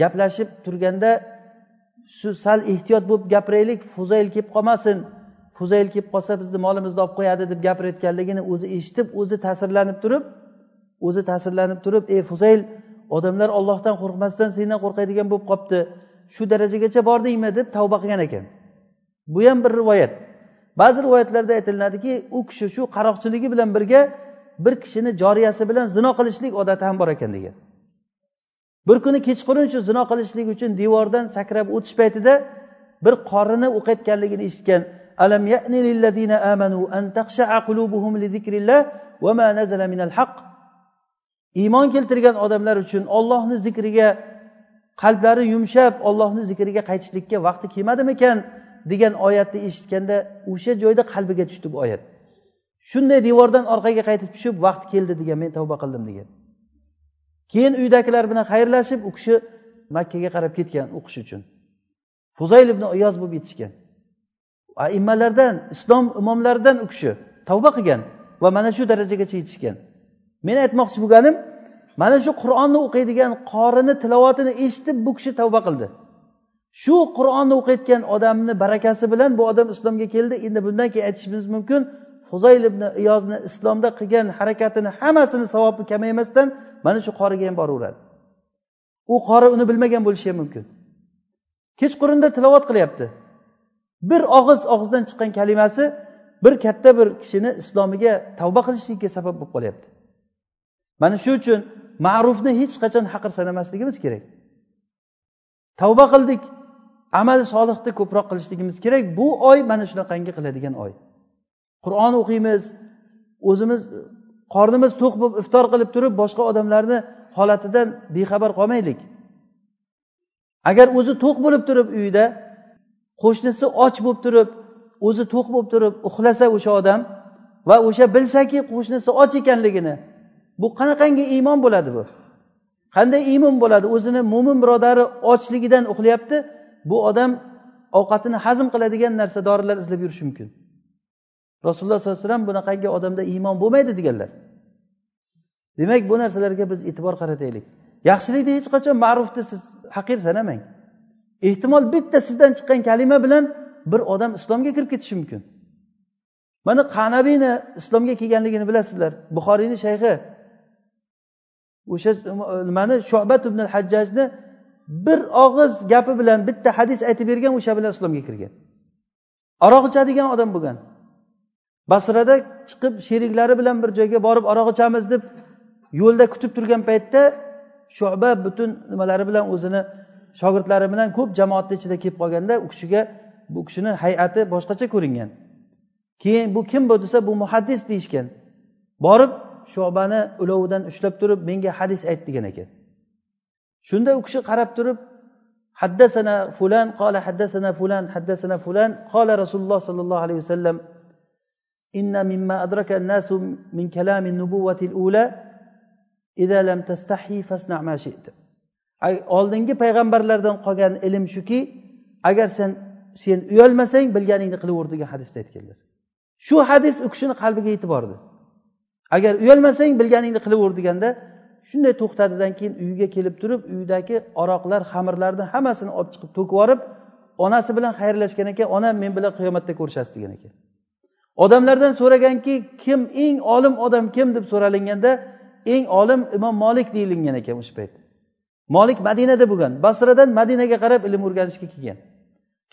S1: gaplashib turganda shu sal ehtiyot bo'lib gapiraylik fuzayl kelib qolmasin. Fuzayl kelib qolsa bizni molimizni olib qo'yadi deb gapirayotganligini o'zi eshitib o'zi ta'sirlanib turib o'zi ta'sirlanib turib ey fuzayl odamlar ollohdan qo'rqmasdan sendan qo'rqadigan bo'lib qolibdi. Shu darajagacha bordingmi? deb tavba qilgan ekan. Bu ham bir rivoyat. Ba'zi rivoyatlarda aytiladiki u kishi shu qaroqchiligi bilan birga bir kishini joriyasi bilan zino qilishlik odati ham bor ekan degan. Bir kuni kechqurun shu zino qilishlik uchun devordan sakrab o'tish paytida bir qorini o'qiyotganligini eshitgan alam ya'ni lillazina amanu an taqsha'a qulubuhum li zikrillah va ma nazala minal haqq? Iymon keltirgan odamlar uchun ollohni zikriga qalblari yumshab ollohni zikriga qaytishlikka vaqti kelmadimikan degan oyatni eshitganda o'sha joyda qalbiga tushdi bu oyat. Shunday devordan orqaga qaytib tushib vaqt keldi degan men tavba qildim degan. Keyin uydagilar bilan xayrlashib u kishi makkaga qarab ketgan o'qish uchun. Fuzayl ibn iyoz bo'lib yetishgan. Aimmalardan islom imomlaridan u kishi tavba qilgan va mana shu darajagacha yetishgan. Men aytmoqchi bo'lganim mana shu qur'onni o'qiydigan qorini tilovatini eshitib bu kishi tavba qildi. Shu qur'onni o'qiyotgan odamni barakasi bilan bu odam islomga keldi endi bundan keyin aytishimiz mumkin huzayl ibn iyozni islomda qilgan harakatini hammasini savobi kamaymasdan mana shu qoriga ham boraveradi. U qori uni bilmagan bo'lishi ham mumkin. Kechqurunda tilovat qilyapti. Bir og'iz og'izdan chiqqan kalimasi bir katta bir kishini islomiga tavba qilishlikka sabab bo'lib qolyapti. Mana shu uchun ma'rufni hech qachon haqir sanamasligimiz kerak. Tavba qildik amal solihni ko'proq qilishligimiz kerak. Bu oy mana shunaqangi qiladigan oy. Qur'on o'qiymiz o'zimiz qornimiz to'q bo'lib iftor qilib turib boshqa odamlarni holatidan bexabar qolmaylik. Agar o'zi to'q bo'lib turib uyida qo'shnisi och bo'lib turib o'zi to'q bo'lib turib uxlasa o'sha odam va o'sha bilsaki qo'shnisi och ekanligini bu qanaqangi iymon bo'ladi bu? Qanday iymon bo'ladi? O'zini mo'min birodari ochligidan uxlayapti bu odam ovqatini hazm qiladigan narsa dorilar izlab yurishi mumkin. Rasululloh sollallohu alayhi vasallam bunaqangi odamda iymon bo'lmaydi deganlar. Demak bu narsalarga biz e'tibor qarataylik. Yaxshilikni hech qachon ma'rufni siz haqir sanamang. Ehtimol bitta sizdan chiqqan kalima bilan bir odam islomga kirib ketishi mumkin. Mana qanabiyni islomga kelganligini bilasizlar. Buxoriyni shayxi. O'sha nimani? Shobat ibn hajjajni bir og'iz gapi bilan bitta hadis aytib bergan o'sha bilan islomga kirgan. Aroq ichadigan odam bo'lgan. Basrada chiqib sheriklari bilan bir joyga borib aroq ichamiz deb yo'lda kutib turgan paytda shuba butun nimalari bilan o'zini shogirdlari bilan ko'p jamoatni ichida kelib qolganda u kishiga bu kishini hay'ati boshqacha ko'ringan. Keyin bu kim bu desa bu muhaddis deyishgan. Borib shobani ulovidan ushlab turib menga hadis ayt degan ekan. Shunda u kishi qarab turib haddasana fulan qola haddasana fulan haddasana fulan qola rasululloh sollallohu alayhi vasallam inna mimma adraka an-nasu min kalami an-nubuwati al-ula فاصنع lam شئت fasna' ma shi'ta. Oldingi payg'ambarlardan qolgan ilm shuki agar sen sen uyalmasang bilganingni qilaver degan hadisda aytganlar. Shu hadis u kishini qalbiga yetib bordi agar uyalmasang bilganingni qilaver deganda shunday to'xtadidan keyin uyiga kelib turib uydagi aroqlar xamirlarni hammasini olib chiqib to'kib yuborib onasi bilan xayrlashgan ekan onam men bilan qiyomatda ko'rishasiz degan ekan. Odamlardan so'raganki kim eng olim odam kim deb so'ralinganda eng olim imom molik deyilgan ekan o'sha payt. Molik madinada bo'lgan basradan madinaga qarab ilm o'rganishga kelgan.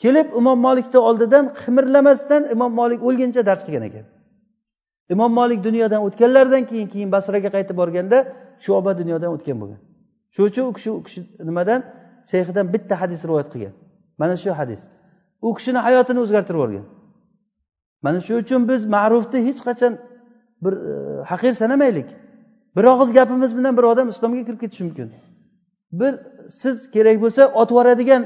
S1: Kelib imom molikni oldidan qimirlamasdan imom molik o'lguncha dars qilgan ekan. Imom molik dunyodan o'tganlaridan keyin keyin basraga qaytib borganda shuoba dunyodan o'tgan bo'lgan. Shuning uchun u kishi u kishi nimadan? Shayxidan bitta hadis rivoyat qilgan. Mana shu hadis. U kishini hayotini o'zgartirib yuborgan. Mana shu uchun biz ma'rufni hech qachon bir e, haqir sanamaylik. Bir og'iz gapimiz bilan bir odam islomga kirib ketishi mumkin. Bir siz kerak bo'lsa otib yuboradigan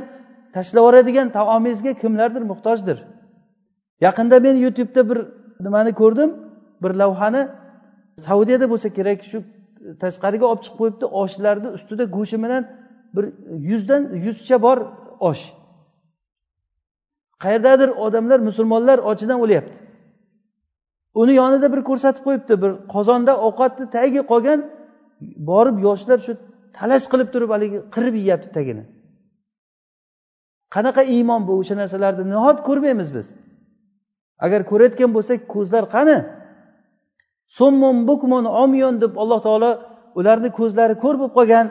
S1: tashlab yuboradigan taomingizga kimlardir muhtojdir. Yaqinda men youtubeda bir nimani ko'rdim bir lavhani saudiyada bo'lsa kerak shu tashqariga olib chiqib qo'yibdi oshlarni ustida go'shti bilan bir yuzdan yuzcha bor osh. Qayerdadir odamlar musulmonlar ochidan o'lyapti. Uni yonida bir ko'rsatib qo'yibdi bir qozonda ovqatni tagi qolgan borib yoshlar shu talash qilib turib haligi qirib yeyapti tagini. Qanaqa iymon bu o'sha narsalarni nihot ko'rmaymiz biz. Agar ko'rayotgan bo'lsak ko'zlar qani? Summun bukmun omyon deb alloh taolo ularni ko'zlari ko'r bo'lib qolgan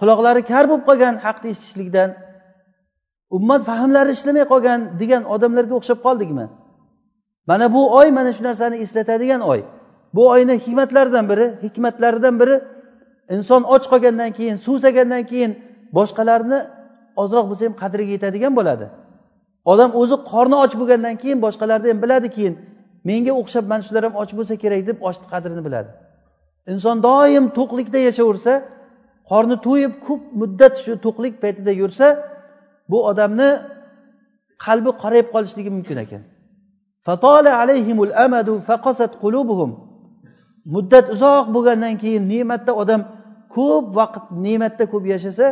S1: quloqlari kar bo'lib qolgan haqni eshitishlikdan ummat fahmlari ishlamay qolgan degan odamlarga o'xshab qoldikmi? Mana bu oy mana shu narsani eslatadigan oy. Bu oyni hikmatlaridan biri hikmatlaridan biri inson och qolgandan keyin suvsagandan keyin boshqalarni ozroq bo'lsa ham qadriga yetadigan bo'ladi. Odam o'zi qorni och bo'lgandan keyin boshqalarni ham biladi keyin menga o'xshab mana shular ham och bo'lsa kerak deb ochni qadrini biladi. Inson doim to'qlikda yashaversa qorni to'yib ko'p muddat shu to'qlik paytida yursa bu odamni qalbi qorayib qolishligi mumkin ekan. Muddat uzoq bo'lgandan keyin ne'matda odam ko'p vaqt ne'matda ko'p yashasa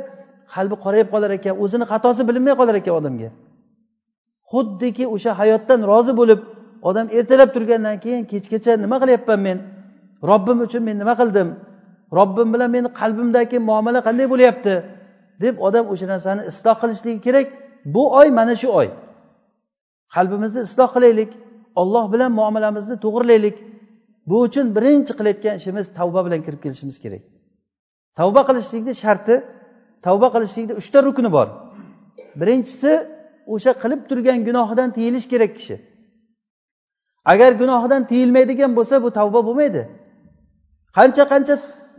S1: qalbi qorayib qolar ekan o'zini xatosi bilinmay qolar ekan odamga. Xuddiki o'sha hayotdan rozi bo'lib odam ertalab turgandan keyin kechgacha nima qilyapman men? Robbim uchun men nima qildim? Robbim bilan meni qalbimdagi muomala qanday bo'lyapti? Deb odam o'sha narsani isloh qilishligi kerak. Bu oy mana shu oy. Qalbimizni isloh qilaylik olloh bilan muomalamizni to'g'irlaylik. Bu uchun birinchi qilayotgan ishimiz tavba bilan kirib kelishimiz kerak. Tavba qilishlikni sharti tavba qilishlikni uchta rukni bor. Birinchisi o'sha qilib turgan gunohidan tiyilish kerak kishi. Agar gunohidan tiyilmaydigan bo'lsa bu tavba bo'lmaydi. Qancha qancha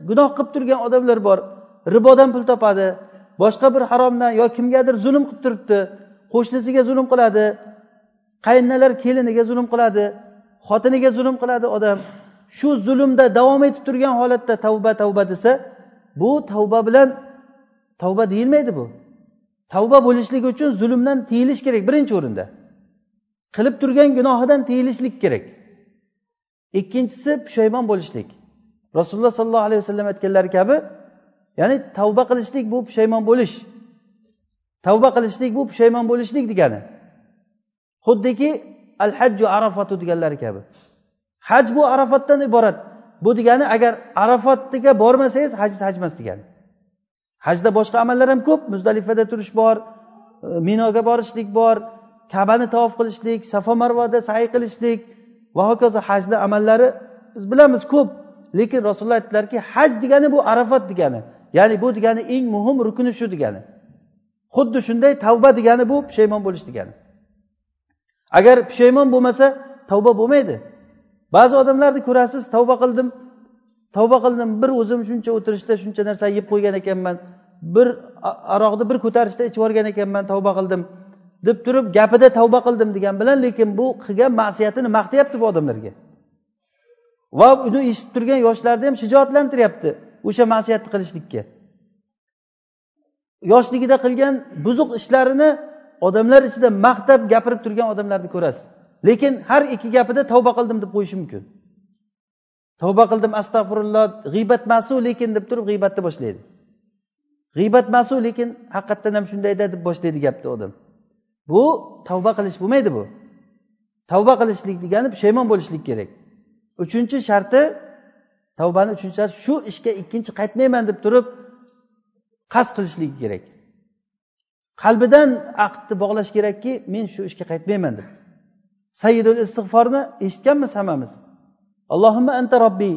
S1: gunoh qilib turgan odamlar bor. Ribodan pul topadi boshqa bir haromdan yo kimgadir zulm qilib turibdi qo'shnisiga zulm qiladi qaynonalar keliniga zulm qiladi xotiniga zulm qiladi odam. Shu zulmda davom etib turgan holatda tavba tavba desa bu tavba bilan tavba deyilmaydi bu. Tavba bo'lishligi uchun zulmdan tiyilish kerak birinchi o'rinda. Qilib turgan gunohidan tiyilishlik kerak. Ikkinchisi pushaymon bo'lishlik. Rasululloh sollallohu alayhi vasallam aytganlari kabi ya'ni tavba qilishlik bu pushaymon bo'lish. Tavba qilishlik bu pushaymon bo'lishlik degani. Xuddiki al hajju arafatu deganlari kabi. Haj bu arafatdan iborat. Bu degani agar arafatga bormasangiz haj haj emas degani. Hajda boshqa amallar ham ko'p. Muzdalifada turish bor e, minoga borishlik bor kabani tavof qilishlik safo marvada sayi qilishlik va hokazo hajni amallari biz bilamiz ko'p. Lekin rasululloh aytdilarki haj degani bu arafat degani. Ya'ni bu degani eng muhim rukni shu degani. Xuddi shunday tavba degani bu pushaymon bo'lish degani. Agar pushaymon bo'lmasa tavba bo'lmaydi. Ba'zi odamlarni ko'rasiz tavba qildim tavba qildim bir o'zim shuncha o'tirishda shuncha narsa yeb qo'ygan ekanman bir aroqni bir ko'tarishda ichib yuborgan ekanman tavba qildim deb turib gapida tavba qildim degan bilan lekin bu qilgan ma'siyatini maqtayapti bu odamlarga. Va uni eshitib turgan yoshlarni ham shijoatlantiryapti. O'sha ma'siyatni qilishlikka. Yoshligida qilgan buzuq ishlarini odamlar ichida maqtab gapirib turgan odamlarni ko'rasiz. Lekin har ikki gapida tavba qildim deb qo'yishi mumkin. Tavba qildim astag'firulloh g'iybat masu lekin deb turib g'iybatni boshlaydi. G'iybat masu lekin haqiqatdan ham shundayda deb boshlaydi gapni odam. Bu tavba qilish bo'lmaydi bu. Tavba qilishlik degani pushaymon bo'lishlik kerak. Uchinchi sharti tavbani uchinchi sharti shu ishga ikkinchi qaytmayman deb turib qasd qilishligi kerak qalbidan aqdni bog'lash kerakki men shu ishga qaytmayman deb sayyidul istig'forni eshitganmiz hammamiz allohimma anta robbi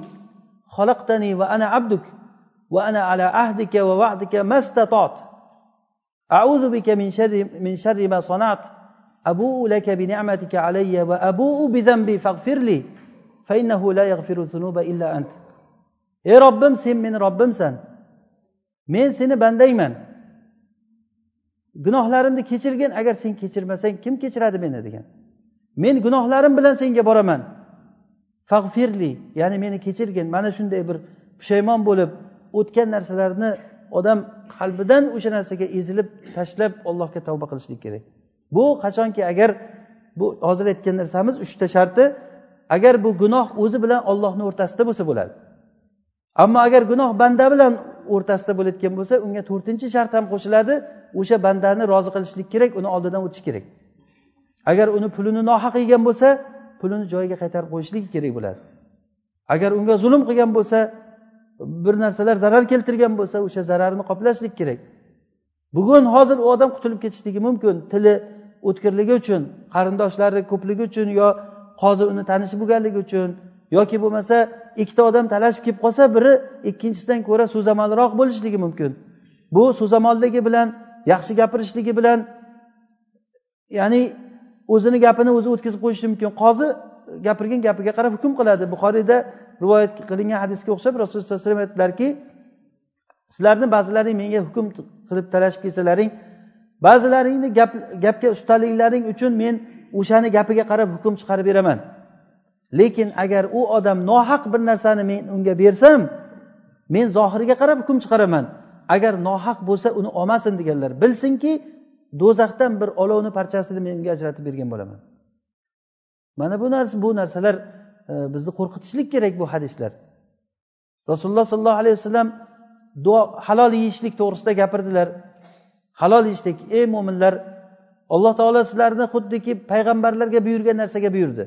S1: xalaqtani va ana abduk va ana ala ahdika va va'dika mastatot أعوذ بك من شر من شر ما صنعت أبوء لك بنعمتك علي وأبوء بذنبي فاغفر لي فإنه لا يغفر الذنوب إلا أنت ey robbim sen meni robbimsan. Men seni bandayman gunohlarimni kechirgin agar sen kechirmasang kim kechiradi meni degan. Men gunohlarim bilan senga boraman. Fag'firli ya'ni meni kechirgin. Mana shunday bir pushaymon bo'lib o'tgan narsalarni odam qalbidan o'sha narsaga ezilib tashlab allohga tavba qilishlik kerak. Bu qachonki agar bu hozir aytgan narsamiz uchta sharti agar bu gunoh o'zi bilan ollohni o'rtasida bo'lsa bo'ladi. Ammo agar gunoh banda bilan o'rtasida bo'layotgan bo'lsa unga to'rtinchi shart ham qo'shiladi. O'sha bandani rozi qilishlik kerak uni oldidan o'tish kerak. Agar uni pulini nohaq yegan bo'lsa pulini joyiga qaytarib qo'yishligi kerak bo'ladi. Agar unga zulm qilgan bo'lsa bir narsalar zarar keltirgan bo'lsa o'sha zararni qoplashlik kerak. Bugun hozir u odam qutulib ketishligi mumkin. Tili o'tkirligi uchun qarindoshlari ko'pligi uchun yo qozi uni tanishi bo'lganligi uchun yoki bo'lmasa ikkita odam talashib kelib qolsa biri ikkinchisidan ko'ra so'zamalroq bo'lishligi mumkin. Bu so'zamolligi bilan yaxshi gapirishligi bilan ya'ni o'zini gapini o'zi o'tkazib qo'yishi mumkin. Qozi gapirgan gapiga qarab hukm qiladi. Buxoriyda rivoyat qilingan hadisga o'xshab rasululloh sallallohu alayhi vasallam aytdilarki sizlarni ba'zilaring menga hukm qilib talashib kelsalaring ba'zilaringni gap gapga ustaliklaring uchun men o'shani gapiga qarab hukm chiqarib beraman. Lekin agar u odam nohaq bir narsani men unga bersam men zohiriga qarab hukm chiqaraman. Agar nohaq bo'lsa uni olmasin deganlar bilsinki do'zaxdan bir olovni parchasini men unga ajratib bergan bo'laman. Mana bu narsa bu narsalar e, bizni qo'rqitishlik kerak bu hadislar. Rasululloh sollallohu alayhi vasallam duo halol yeyishlik to'g'risida gapirdilar. Halol yeyishlik ey mo'minlar alloh taolo sizlarni xuddiki payg'ambarlarga buyurgan narsaga buyurdi.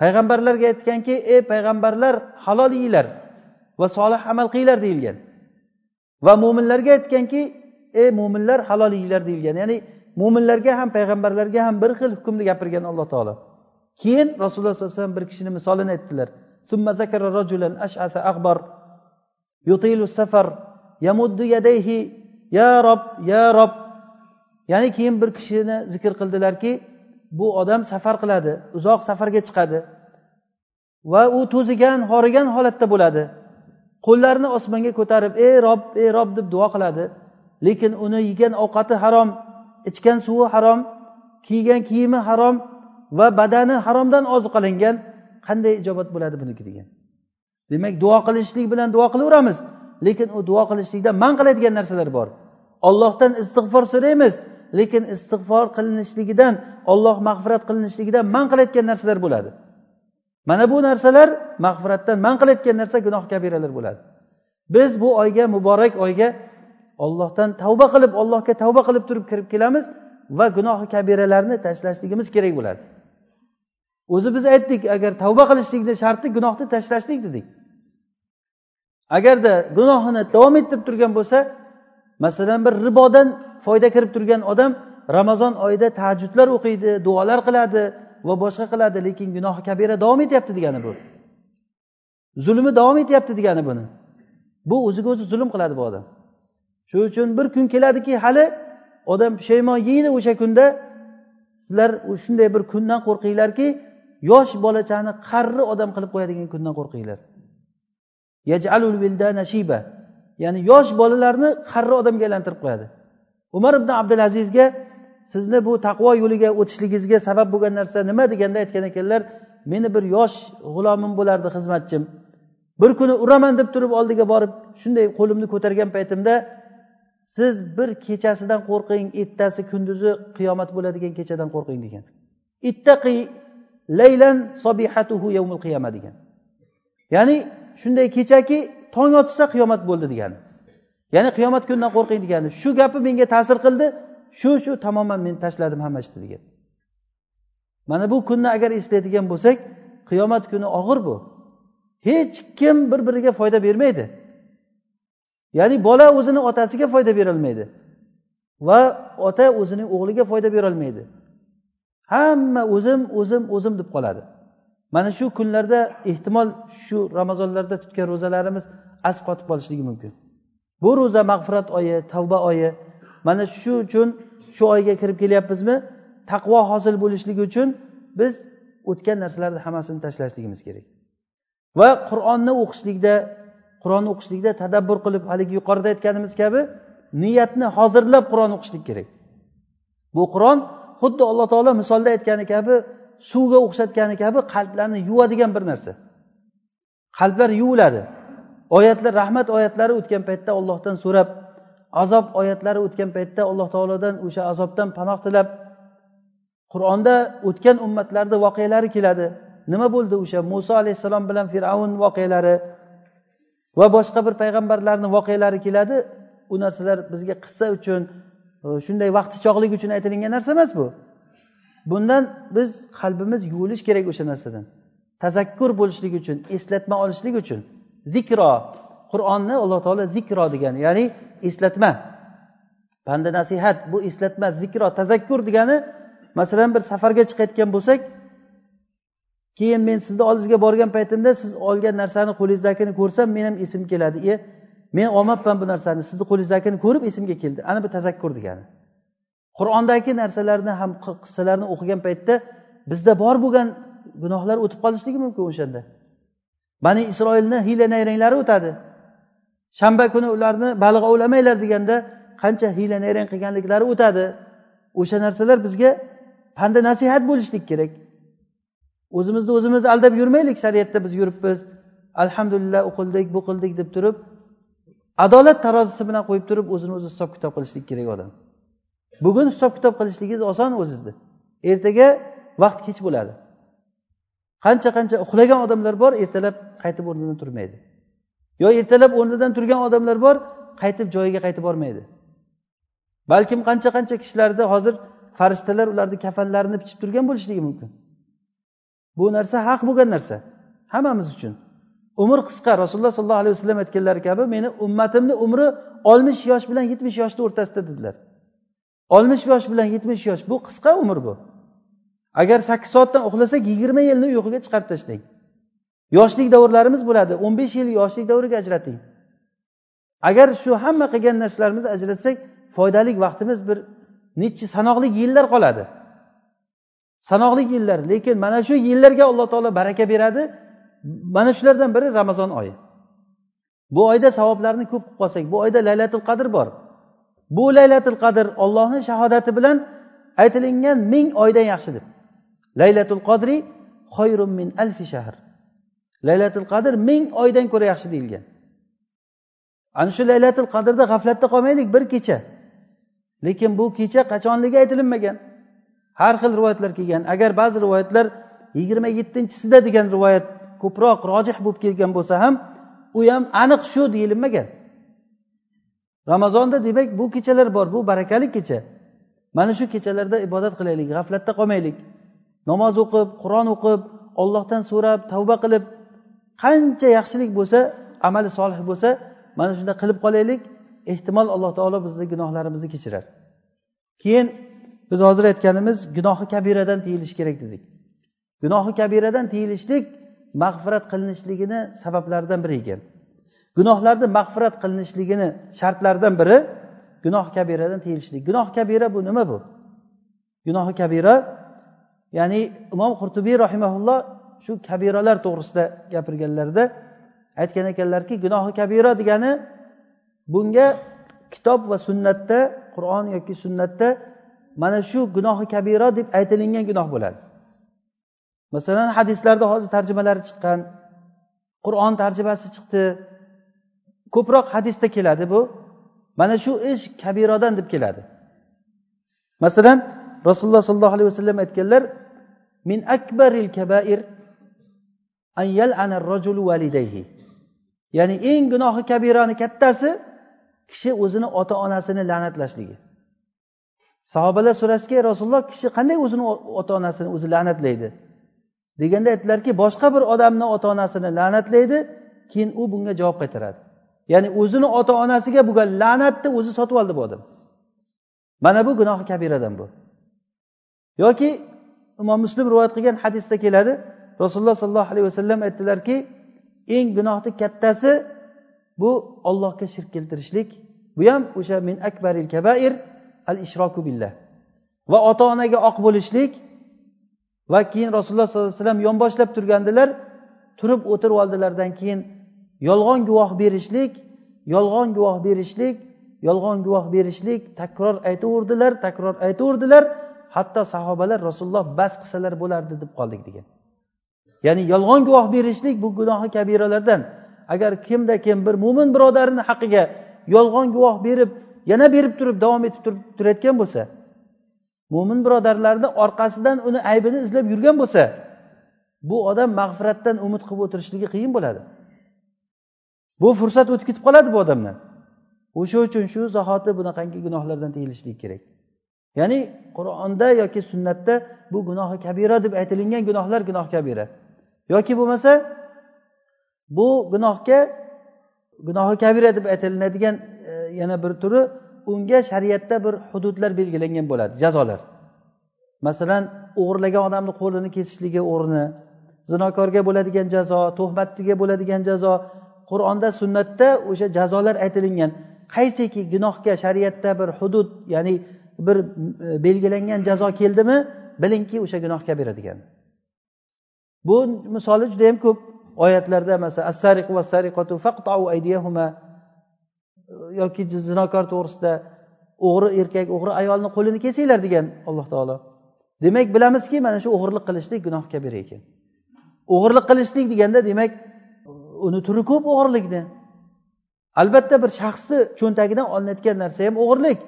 S1: Payg'ambarlarga aytganki ey payg'ambarlar halol yeyglar va solih amal qilinglar deyilgan. Va mo'minlarga aytganki ey mo'minlar halol yeyglar deyilgan. Ya'ni mo'minlarga ham payg'ambarlarga ham bir xil hukmni gapirgan alloh taolo. Keyin rasululloh sollallohu alayhi vasallam bir kishini misolini aytdilar. Safar yamuddu yadayhi ya rob ya rob ya'ni keyin bir kishini zikr qildilarki bu odam safar qiladi uzoq safarga chiqadi va u to'zigan horigan holatda bo'ladi. Qo'llarini osmonga ko'tarib ey rob ey rob deb duo qiladi. Lekin uni yegan ovqati harom ichgan suvi harom kiygan kiyimi harom va badani haromdan oziqalangan qanday ijobat bo'ladi buniki degan. Demak duo qilishlik bilan duo qilaveramiz lekin u duo qilishlikdan man qiladigan narsalar bor. Ollohdan istig'for so'raymiz lekin istig'for qilinishligidan olloh mag'firat qilinishligidan man qilayotgan narsalar bo'ladi. Mana bu narsalar mag'firatdan man qilayotgan narsa gunoh kabiralar bo'ladi. Biz bu oyga muborak oyga ollohdan tavba qilib ollohga tavba qilib turib kirib kelamiz va gunohi kabiralarni tashlashligimiz kerak bo'ladi. O'zi biz aytdik agar tavba qilishlikni sharti gunohni tashlashlik dedik. Agarda gunohini davom ettirib turgan bo'lsa masalan bir ribodan foyda kirib turgan odam ramazon oyida tahajjudlar o'qiydi duolar qiladi va boshqa qiladi lekin gunohi kabira davom etyapti degani bu. Zulmi davom etyapti degani buni. Bu o'ziga o'zi zulm qiladi bu odam. Shuning uchun bir kun keladiki hali odam pushaymon yeydi o'sha kunda sizlar shunday bir kundan qo'rqinglarki yosh bolachani qarri odam qilib qo'yadigan kundan qo'rqinglar. Ya'ni yosh bolalarni qarri odamga aylantirib qo'yadi. Umar ibn abdulazizga sizni bu taqvo yo'liga o'tishligingizga sabab bo'lgan narsa nima? deganda aytgan ekanlar meni bir yosh g'ulomim bo'lardi xizmatchim. Bir kuni uraman deb turib oldiga borib shunday qo'limni ko'targan paytimda siz bir kechasidan qo'rqing ertasi kunduzi qiyomat bo'ladigan kechadan qo'rqing degan. Ittaqi laylan sobihatuhu yawmul qiyama degan. Ya'ni shunday kechaki tong otsa qiyomat bo'ldi degani. Ya'ni qiyomat kunidan qo'rqing degani shu gapi menga ta'sir qildi shu shu tamoman men tashladim hamma ishni degan. Mana bu kunni agar eslaydigan bo'lsak qiyomat kuni og'ir bu. Hech kim bir biriga foyda bermaydi. Ya'ni bola o'zini otasiga foyda berolmaydi va ota o'zining o'g'liga foyda berolmaydi. Hamma o'zim o'zim o'zim deb qoladi. Mana shu kunlarda ehtimol shu ramazonlarda tutgan ro'zalarimiz asqotib qolishligi mumkin. Bu ro'za mag'firat oyi tavba oyi. Mana shu uchun shu oyga kirib kelyapmizmi? Taqvo hosil bo'lishligi uchun biz o'tgan narsalarni hammasini tashlashligimiz kerak. Va qur'onni o'qishlikda qur'onni o'qishlikda tadabbur qilib haligi yuqorida aytganimiz kabi niyatni hozirlab qur'on o'qishlik kerak. Bu qur'on xuddi alloh taolo misolda aytgani kabi suvga o'xshatgani kabi qalblarni yuvadigan bir narsa. Qalblar yuviladi. Oyatlar rahmat oyatlari o'tgan paytda ollohdan so'rab azob oyatlari o'tgan paytda alloh taolodan o'sha azobdan panoh tilab qur'onda o'tgan ummatlarni voqealari keladi. Nima bo'ldi o'sha muso alayhissalom bilan fir'avn voqealari va boshqa bir payg'ambarlarni voqealari keladi? U narsalar bizga qissa uchun e, shunday vaqtichog'lik uchun aytilingan narsa emas bu. Bundan biz qalbimiz yuvilishi kerak o'sha narsadan. Tazakkur bo'lishlik uchun eslatma olishlik uchun. Zikro. Qur'onni alloh taolo zikro degan ya'ni eslatma. Panda nasihat bu eslatma zikro tazakkur degani masalan bir safarga chiqayotgan bo'lsak keyin men sizni oldingizga borgan paytimda siz olgan narsani qo'lingizdagini ko'rsam men ham esim keladi. E men olmabman bu narsani sizni qo'lingizdagini ko'rib esimga keldi. Ana bu tazakkur degani. Qur'ondagi narsalarni ham qissalarni o'qigan paytda bizda bor bo'lgan gunohlar o'tib qolishligi mumkin o'shanda. Bani isroilni hiyla nayranglari o'tadi. Shanba kuni ularni baliq ovlamanglar deganda qancha hiyla nayrang qilganliklari o'tadi. O'sha narsalar bizga panda nasihat bo'lishlik kerak. O'zimizni o'zimiz aldab yurmaylik shariatda biz yuribmiz alhamdulillah u qildik bu qildik deb turib adolat tarozisi bilan qo'yib turib o'zini o'zi hisob kitob qilishlik kerak odam. Bugun hisob kitob qilishligingiz oson o'zizni ertaga vaqt kech bo'ladi. Qancha qancha uxlagan odamlar bor ertalab qaytib o'rnidan turmaydi. Yo ertalab o'rnidan turgan odamlar bor qaytib joyiga qaytib bormaydi. Balkim qancha qancha kishilarda hozir farishtalar ularni kafanlarini bichib turgan bo'lishligi mumkin. Bu narsa haq bo'lgan narsa. Hammamiz uchun. Umr qisqa. Rasululloh sollallohu alayhi vasallam aytganlari kabi meni ummatimni umri oltmish yosh bilan yetmish yoshni o'rtasida dedilar. Oltmish yosh bilan yetmish yosh. Bu qisqa umr bu. Agar sakkiz soatdan uxlasak yigirma yilni uyquga chiqarib tashlang yoshlik davrlarimiz bo'ladi. O'n besh yil yoshlik davriga ajrating. Agar shu hamma qilgan narsalarimizni ajratsak foydali vaqtimiz bir nechi sanoqli yillar qoladi. Sanoqli yillar lekin mana shu yillarga alloh taolo baraka beradi. Mana shulardan biri ramazon oyi. Bu oyda savoblarni ko'p qilib qolsak bu oyda laylatul qadr bor. Bu laylatul qadr ollohni shahodati bilan aytilingan ming oydan yaxshi deb. Laylatul qadri xoyrun min alfi shahr. Laylatul qadr ming oydan ko'ra yaxshi deyilgan. Ana shu laylatul qadrda g'aflatda qolmaylik bir kecha. Lekin bu kecha qachonligi aytilinmagan. Har xil rivoyatlar kelgan. Agar ba'zi rivoyatlar yigirma yettinchisida degan rivoyat ko'proq rojih bo'lib kelgan bo'lsa ham u ham aniq shu deyilmagan. Ramazonda demak bu kechalar bor bu barakali kecha. Mana shu kechalarda ibodat qilaylik g'aflatda qolmaylik. Namoz o'qib qur'on o'qib ollohdan so'rab tavba qilib qancha yaxshilik bo'lsa amali solih bo'lsa mana shunday qilib qolaylik. Ehtimol alloh taolo bizni gunohlarimizni kechirar. Keyin biz hozir aytganimiz gunohi kabiradan tiyilish kerak dedik. Gunohi kabiradan tiyilishlik mag'firat qilinishligini sabablaridan biri ekan. Gunohlarni mag'firat qilinishligini shartlaridan biri gunoh kabiradan tiyilishlik. Gunoh kabira bu nima bu? Gunohi kabira ya'ni imom qurtubiy rahimaulloh shu kabiralar to'g'risida gapirganlarida aytgan ekanlarki gunohi kabira degani bunga kitob va sunnatda qur'on yoki sunnatda mana shu gunohi kabira deb aytilingan gunoh bo'ladi. Masalan hadislarda hozir tarjimalari chiqqan qur'on tarjimasi chiqdi ko'proq hadisda keladi bu. Mana shu ish kabirodan deb keladi. Masalan rasululloh sollallohu alayhi vasallam aytganlar min akbaril kabair validayhi ya'ni eng gunohi kabirani kattasi kishi o'zini ota onasini la'natlashligi. Sahobalar so'rashdiki rasululloh kishi qanday o'zini ota onasini o'zi la'natlaydi? Deganda aytdilarki boshqa bir odamni ota onasini la'natlaydi keyin u bunga javob qaytaradi. Ya'ni o'zini ota onasiga bo'lgan la'natni o'zi sotib oldi bu odam. Mana bu gunohi kabiradan bu. Yoki imom muslim rivoyat qilgan hadisda keladi rasululloh sollallohu alayhi vasallam aytdilarki eng gunohni kattasi bu ollohga shirk keltirishlik. Bu ham o'sha min akbaril kabair al ishroku billah. Va ota onaga oq bo'lishlik. Va keyin rasululloh sollallohu alayhi vasallam yonboshlab turgandilar turib o'tirib oldilardan keyin yolg'on guvoh berishlik yolg'on guvoh berishlik yolg'on guvoh berishlik takror aytaverdilar takror aytaverdilar. Hatto sahobalar rasululloh bas qilsalar bo'lardi deb qoldik degan. Ya'ni yolg'on guvoh berishlik bu gunohi kabiralardan. Agar kimda kim bir mo'min birodarini haqqiga yolg'on guvoh berib yana berib turib davom etib turib turayotgan bo'lsa mo'min birodarlarni orqasidan uni aybini izlab yurgan bo'lsa bu odam mag'firatdan umid qilib o'tirishligi qiyin bo'ladi. Bu fursat o'tib ketib qoladi bu odamdan. O'sha uchun shu zahoti bunaqangi gunohlardan tiyilishlik kerak. Ya'ni qur'onda yoki sunnatda bu gunohi kabira deb aytilingan gunohlar gunoh kabira. Yoki bo'lmasa bu gunohga gunohi kabira deb aytilinadigan e, yana bir turi unga shariatda bir hududlar belgilangan bo'ladi jazolar. Masalan o'g'irlagan odamni qo'lini kesishligi o'rni zinokorga bo'ladigan jazo tuhmatchiga bo'ladigan jazo. Qur'onda sunnatda o'sha jazolar aytilingan. Qaysiki gunohga shariatda bir hudud ya'ni bir e, belgilangan jazo keldimi bilingki o'sha gunoh kabira degani bu misoli juda yam ko'p oyatlarda masalan yoki zinokor to'g'risida o'g'ri erkak o'g'ri ayolni qo'lini kesinglar degan alloh taolo. Demak bilamizki mana shu o'g'irlik qilishlik gunoh kabira ekan. O'g'irlik qilishlik deganda demak uni turi ko'p o'g'irlikni. Albatta bir shaxsni cho'ntagidan olinayotgan narsa ham o'g'irlik.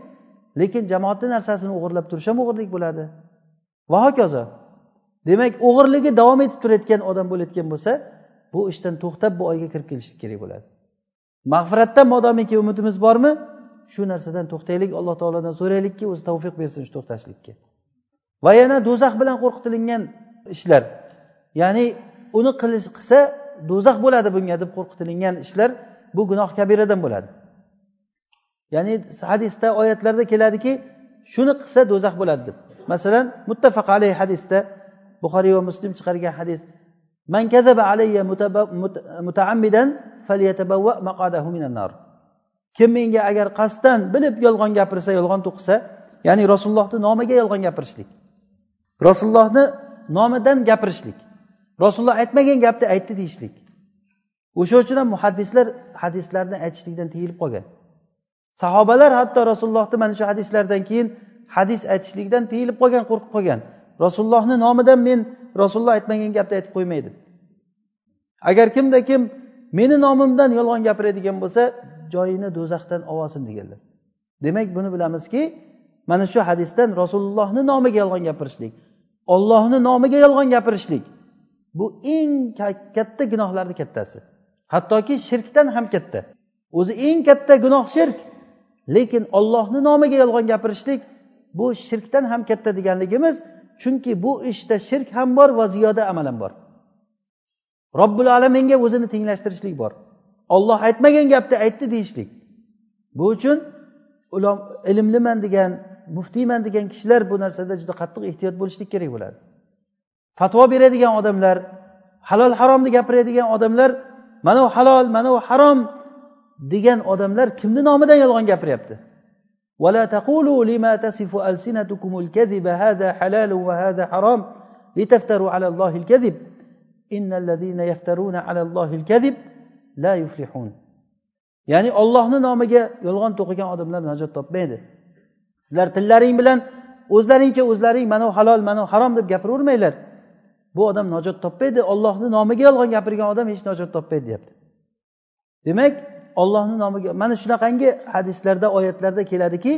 S1: Lekin jamoatni narsasini o'g'irlab turish ham o'g'irlik bo'ladi. Va hokazo. Demak o'g'irligi davom etib turayotgan odam bo'layotgan bo'lsa bu ishdan to'xtab bu oyga kirib kelishlik kerak bo'ladi. Mag'firatdan modomiki umidimiz bormi? Shu narsadan to'xtaylik alloh taolodan so'raylikki o'zi tavfiq bersin shu to'xtashlikka. Va yana do'zax bilan qo'rqitilingan ishlar. Ya'ni uni qilish qilsa do'zax bo'ladi bunga deb qo'rqitilingan ishlar bu gunoh kabiradan bo'ladi. Ya'ni hadisda oyatlarda keladiki shuni qilsa do'zax bo'ladi deb. Masalan muttafaq alayhi hadisda buxoriy va muslim chiqargan hadis man kazaba alayya mutaammidan falyatabawwa maqadahu minan nar. Kim menga agar qasddan bilib yolg'on gapirsa yolg'on to'qisa ya'ni rasulullohni nomiga yolg'on gapirishlik. Rasulullohni nomidan gapirishlik. Rasululloh aytmagan gapni aytdi deyishlik. O'sha uchun ham muhaddislar hadislarni aytishlikdan tiyilib qolgan. Sahobalar hatto rasulullohni mana shu hadislardan keyin hadis aytishlikdan tiyilib qolgan qo'rqib qolgan. Rasulullohni nomidan men rasululloh aytmagan gapni aytib qo'ymaydi. Agar kimda kim meni nomimdan yolg'on gapiradigan bo'lsa joyini do'zaxdan olsin deganlar. Demak buni bilamizki mana shu hadisdan rasulullohni nomiga yolg'on gapirishlik ollohni nomiga yolg'on gapirishlik bu eng katta gunohlarni kattasi. Hattoki shirkdan ham katta. O'zi eng katta gunoh shirk lekin ollohni nomiga yolg'on gapirishlik bu shirkdan ham katta deganligimiz chunki bu ishda shirk ham bor va ziyoda amal ham bor. Robbil alaminga o'zini tenglashtirishlik bor. Olloh aytmagan gapni aytdi deyishlik. Bu uchun ilmliman degan muftiyman degan kishilar bu narsada juda qattiq ehtiyot bo'lishlik kerak bo'ladi. Fatvo beradigan odamlar halol haromni gapiradigan odamlar mana u halol mana u harom degan odamlar kimni nomidan yolg'on gapiryapti? ولا تقولوا لما تصف ألسنتكم الكذب هذا حلال وهذا حرام لتفتروا على الله الكذب إن الذين يفترون على الله الكذب لا يفلحون ya'ni ollohni nomiga yolg'on to'qigan odamlar najot topmaydi sizlar tillaring bilan o'zlaringcha o'zlaring mana u halol mana u harom deb gapiravermanglar bu odam najot topmaydi ollohni nomiga yolg'on gapirgan odam hech najot topmaydi deyapti demak ollohni nomiga mana shunaqangi hadislarda oyatlarda keladiki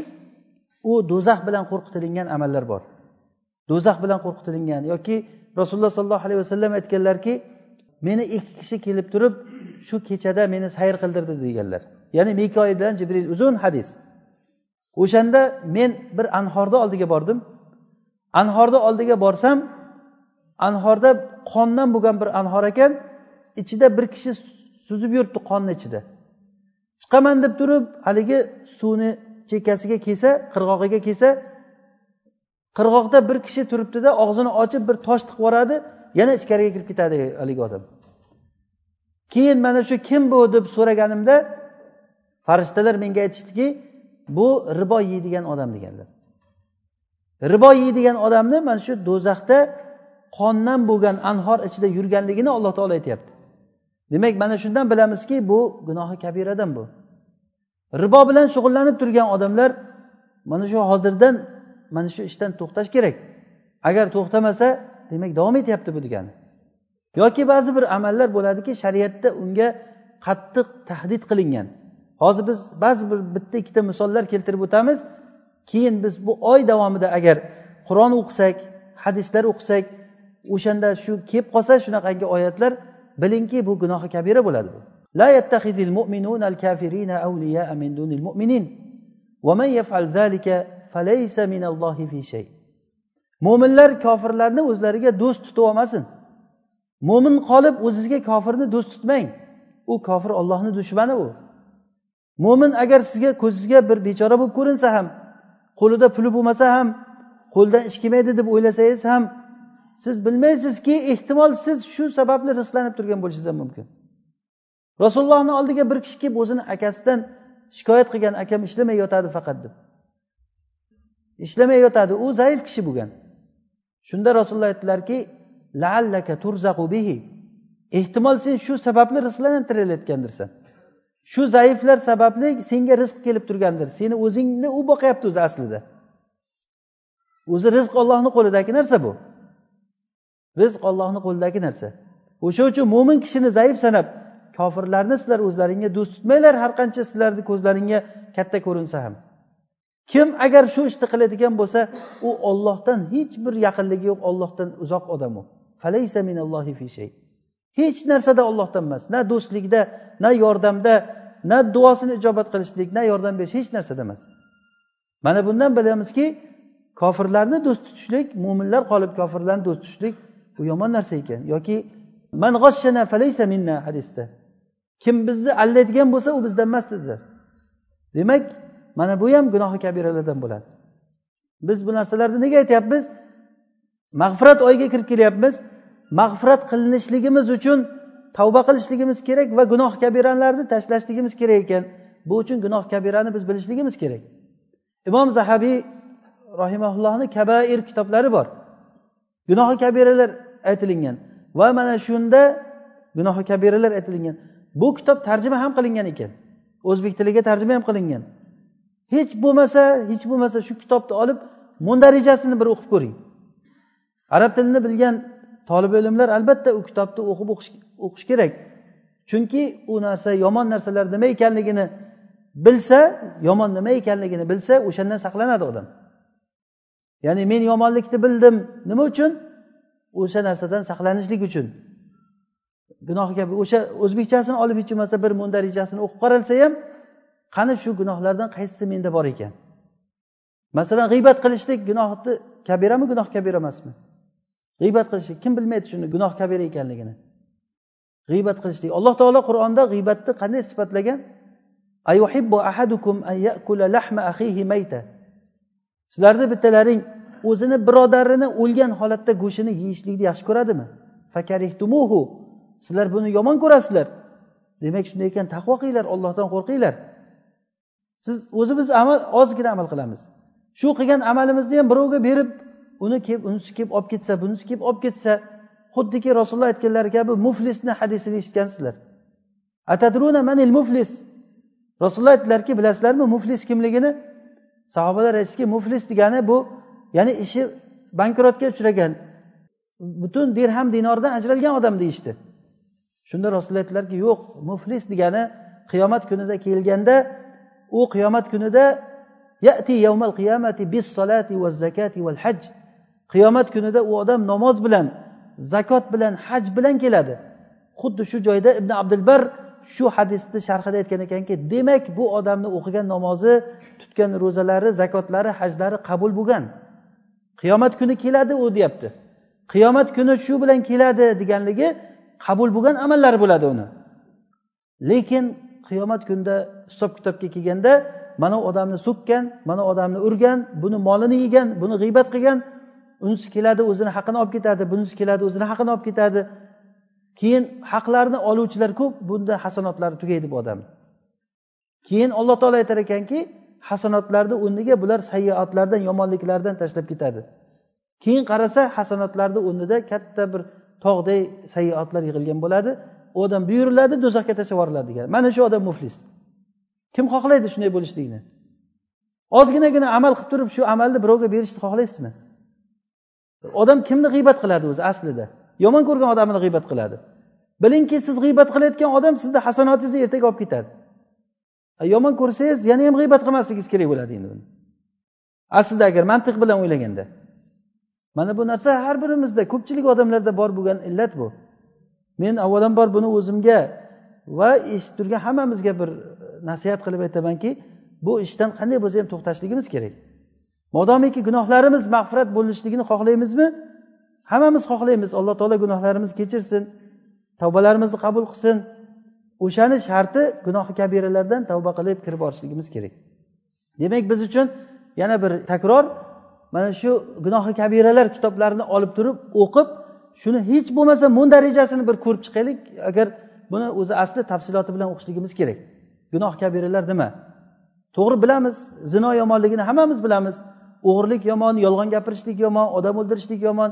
S1: u do'zax bilan qo'rqitilingan amallar bor. Do'zax bilan qo'rqitilingan yoki rasululloh sollallohu alayhi vasallam aytganlarki meni ikki kishi kelib turib shu kechada meni sayr qildirdi deganlar. Ya'ni mikoil bilan jibril uzun hadis. O'shanda men bir anhorni oldiga bordim. Anhorni oldiga borsam anhorda qondan bo'lgan bir anhor ekan ichida bir kishi suzib yuribdi qonni ichida. Chiqaman deb turib haligi suvni chekkasiga kelsa qirg'og'iga kelsa qirg'oqda bir kishi turibdida og'zini ochib bir tosh tiqib yuboradi yana ichkariga kirib ketadi haligi odam. Keyin mana shu kim bu deb so'raganimda farishtalar menga aytishdiki bu ribo yeydigan odam deganlar. Ribo yeydigan odamni mana shu do'zaxda qondan bo'lgan anhor ichida yurganligini alloh taolo aytyapti. Demak mana shundan bilamizki bu gunohi kabiradan bu. Ribo bilan shug'ullanib turgan odamlar mana shu hozirdan mana shu ishdan to'xtash kerak. Agar to'xtamasa demak davom etyapti bu degani. Yoki ba'zi bir amallar bo'ladiki shariatda unga qattiq tahdid qilingan. Hozir biz ba'zi bir bitta ikkita misollar keltirib o'tamiz. Keyin biz bu oy davomida agar qur'on o'qisak hadislar o'qisak o'shanda shu kelib qolsa shunaqangi oyatlar bilingki bu gunohi kabira bo'ladi bu لا يتخذ المؤمنون الكافرين أولياء من دون المؤمنين ومن يفعل ذلك فليس من الله في شيء mo'minlar kofirlarni o'zlariga do'st tutib olmasin mo'min qolib o'zizga kofirni do'st tutmang u kofir ollohni dushmani u mo'min agar sizga ko'zingizga bir bechora bo'lib ko'rinsa ham qo'lida puli bo'lmasa ham qo'lidan ish kelmaydi deb o'ylasangiz ham siz bilmaysizki ehtimol siz shu sababli rizqlanib turgan bo'lishingiz ham mumkin. Rasulullohni oldiga bir kishi kelib o'zini akasidan shikoyat qilgan akam ishlamay yotadi faqat deb. Ishlamay yotadi. U zaif kishi bo'lgan. Shunda rasululloh aytdilarki laallaka turzaqu bihi. Ehtimol sen shu sababli rizqlantirilayotgandirsan shu zaiflar sababli senga rizq kelib turgandir. Seni o'zingni u boqyapti o'zi aslida. O'zi rizq ollohni qo'lidagi narsa bu. Rizq ollohni qo'lidagi narsa. O'sha uchun mo'min kishini zaif sanab kofirlarni sizlar o'zlaringga do'st tutmanglar har qancha sizlarni ko'zlaringga katta ko'rinsa ham. Kim agar shu ishni qiladigan bo'lsa u ollohdan hech bir yaqinligi yo'q ollohdan uzoq odam u. Hech narsada ollohdan emas na do'stlikda na yordamda na duosini ijobat qilishlik na yordam berish hech narsada emas. Mana bundan bilamizki kofirlarni do'st tutishlik mo'minlar qolib kofirlarni do'st tutishlik bu yomon narsa ekan. Yoki man falaysa minna hadisda. Kim bizni aldaydigan bo'lsa u bizdan emas dedilar. Demak mana bu ham gunohi kabiralardan bo'ladi. Biz bu narsalarni nega aytyapmiz? Mag'firat oyiga kirib kelyapmiz. Mag'firat qilinishligimiz uchun tavba qilishligimiz kerak va gunoh kabiralarni tashlashligimiz kerak ekan. Bu uchun gunoh kabirani biz bilishligimiz kerak. Imom zahabiy rahimaullohni kabair kitoblari bor. Gunohi kabiralar aytilingan. Va mana shunda gunohi kabiralar aytilingan. Bu kitob tarjima ham qilingan ekan. O'zbek tiliga tarjima ham qilingan. Hech bo'lmasa hech bo'lmasa shu kitobni olib mundarijasini bir o'qib ko'ring. Arab tilini bilgan tolib ilmlar albatta u kitobni o'qib o'qish kerak. Chunki u narsa yomon narsalar nima ekanligini bilsa yomon nima ekanligini bilsa o'shandan saqlanadi odam. Ya'ni men yomonlikni bildim. Nima uchun? O'sha narsadan saqlanishlik uchun. Gunohga o'sha o'zbekchasini olib hech bo'lmasa bir mundarijasini o'qib qaralsa ham qani shu gunohlardan qaysisi menda bor ekan? Masalan g'iybat qilishlik gunohni kabirami gunoh kabira emasmi? G'iybat qilishlik kim bilmaydi shuni gunoh kabira ekanligini? G'iybat qilishlik. Alloh taolo qur'onda g'iybatni qanday sifatlagan? Sizlarni bittalaring o'zini birodarini o'lgan holatda go'shtini yeyishlikni yaxshi ko'radimi? Fakarihtumuhu sizlar buni yomon ko'rasizlar. Demak shunday ekan taqvo qilinglar ollohdan qo'rqinglar. Siz o'zimiz amal ozgina amal qilamiz. Shu qilgan amalimizni ham birovga berib uni kelib unisi kelib olib ketsa bunisi kelib olib ketsa xuddiki rasululloh aytganlari kabi muflisni hadisini eshitgansizlar. Atadruna manil muflis. Rasululloh aytdilarki bilasizlarmi muflis kimligini? Sahobalar aytishdiki muflis degani bu ya'ni ishi bankrotga uchragan butun dirham dinordan ajralgan odam deyishdi. Shunda rasululloh aytdilarki yo'q muflis degani qiyomat kunida kelganda u qiyomat kunida yati yawmal qiyamati bis solati va zakati val haj qiyomat kunida u odam namoz bilan zakot bilan haj bilan keladi. Xuddi shu joyda ibn abdulbar shu hadisni sharhida aytgan ekanki demak bu odamni o'qigan namozi tutgan ro'zalari zakotlari hajlari qabul bo'lgan. Qiyomat kuni keladi u deyapti. Qiyomat kuni shu bilan keladi deganligi qabul bo'lgan amallari bo'ladi uni. Lekin qiyomat kunida hisob kitobga kelganda mana u odamni so'kkan mana u odamni urgan buni molini yegan buni g'iybat qilgan unisi keladi o'zini haqini olib ketadi bunisi keladi o'zini haqini olib ketadi. Keyin haqlarni oluvchilar ko'p bunda hasanotlari tugaydi bu odam keyin alloh taolo aytar ekanki hasanotlarni o'rniga bular sayyoatlardan yomonliklardan tashlab ketadi. Keyin qarasa hasanotlarni o'rnida katta bir tog'day sayyoatlar yig'ilgan bo'ladi. U odam buyuriladi do'zaxga tashlab yuboriladi degan. Mana shu odam muflis. Kim xohlaydi shunday bo'lishlikni? Ozginagina amal qilib turib shu amalni birovga berishni xohlaysizmi? Odam kimni g'iybat qiladi o'zi aslida? Yomon ko'rgan odamini g'iybat qiladi. Bilingki siz g'iybat qilayotgan odam sizni hasanotingizni ertaga olib ketadi. Yomon ko'rsangiz yana ham g'iybat qilmasligingiz kerak bo'ladi endi aslida agar mantiq bilan o'ylaganda mana bu narsa har birimizda ko'pchilik odamlarda bor bo'lgan illat bu. Men avvalambor buni o'zimga va eshitib turgan hammamizga bir e, nasihat qilib aytamanki bu ishdan qanday bo'lsa ham to'xtashligimiz kerak. Modomiki gunohlarimiz mag'firat bo'lishligini xohlaymizmi? Hammamiz xohlaymiz. Alloh taolo gunohlarimizni kechirsin tavbalarimizni qabul qilsin. O'shani sharti gunohi kabiralardan tavba qilib kirib borishligimiz kerak. Demak biz uchun yana bir takror mana shu gunohi kabiralar kitoblarini olib turib o'qib shuni hech bo'lmasa mun darajasini bir ko'rib chiqaylik agar buni o'zi asli tafsiloti bilan o'qishligimiz kerak. Gunoh kabiralar nima? To'g'ri bilamiz zino yomonligini hammamiz bilamiz. O'g'irlik yomon yolg'on gapirishlik yomon odam o'ldirishlik yomon.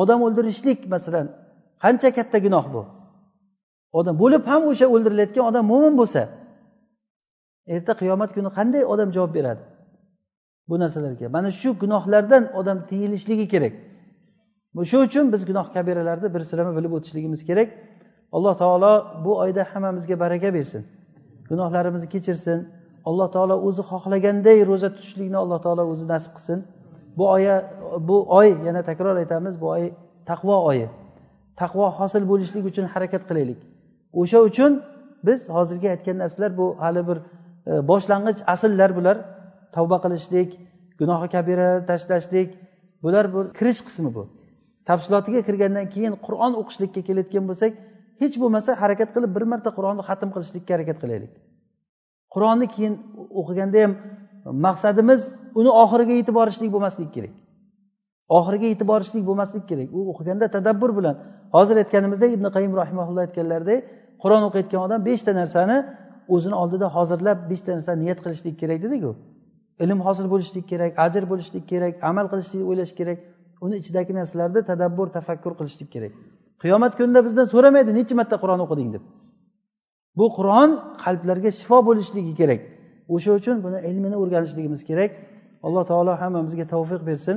S1: Odam o'ldirishlik masalan qancha katta gunoh bu? Odam bo'lib ham o'sha o'ldirilayotgan odam mo'min bo'lsa erta qiyomat kuni qanday odam javob beradi? Bu narsalarga mana shu gunohlardan odam tiyilishligi kerak. Shu uchun biz gunoh kabiralarni bir sirama bilib o'tishligimiz kerak. Alloh taolo bu oyda hammamizga baraka bersin. Gunohlarimizni kechirsin. Alloh taolo o'zi xohlaganday ro'za tutishlikni alloh taolo o'zi nasib qilsin. Bu oya bu oy yana takror aytamiz bu oy taqvo oyi. Taqvo hosil bo'lishlik uchun harakat qilaylik. O'sha uchun biz hozirgi aytgan narsalar bu hali bir e, boshlang'ich asllar bular. Tavba qilishlik gunohi kabirani tashlashlik bular bir kirish qismi bu. Tafsilotiga kirgandan keyin qur'on o'qishlikka kelayotgan bo'lsak hech bo'lmasa harakat qilib bir marta qur'onni xatm qilishlikka harakat qilaylik. Qur'onni keyin o'qiganda ham maqsadimiz uni oxiriga yetib borishlik bo'lmasligi kerak. Oxiriga yetib borishlik bo'lmasligi kerak. U o'qiganda tadabbur bilan hozir aytganimizdek ibn qayim rahimaulloh aytganlaridek qur'on o'qiyotgan odam beshta narsani o'zini oldida hozirlab beshta narsani niyat qilishlik kerak dediku. Ilm hosil bo'lishlik kerak ajr bo'lishlik kerak amal qilishlik o'ylash kerak. Uni ichidagi narsalarni tadabbur tafakkur qilishlik kerak. Qiyomat kunida bizdan so'ramaydi necha marta qur'on o'qiding deb. Bu qur'on qalblarga shifo bo'lishligi kerak. O'sha uchun buni ilmini o'rganishligimiz kerak. Alloh taolo hammamizga tavfiq bersin.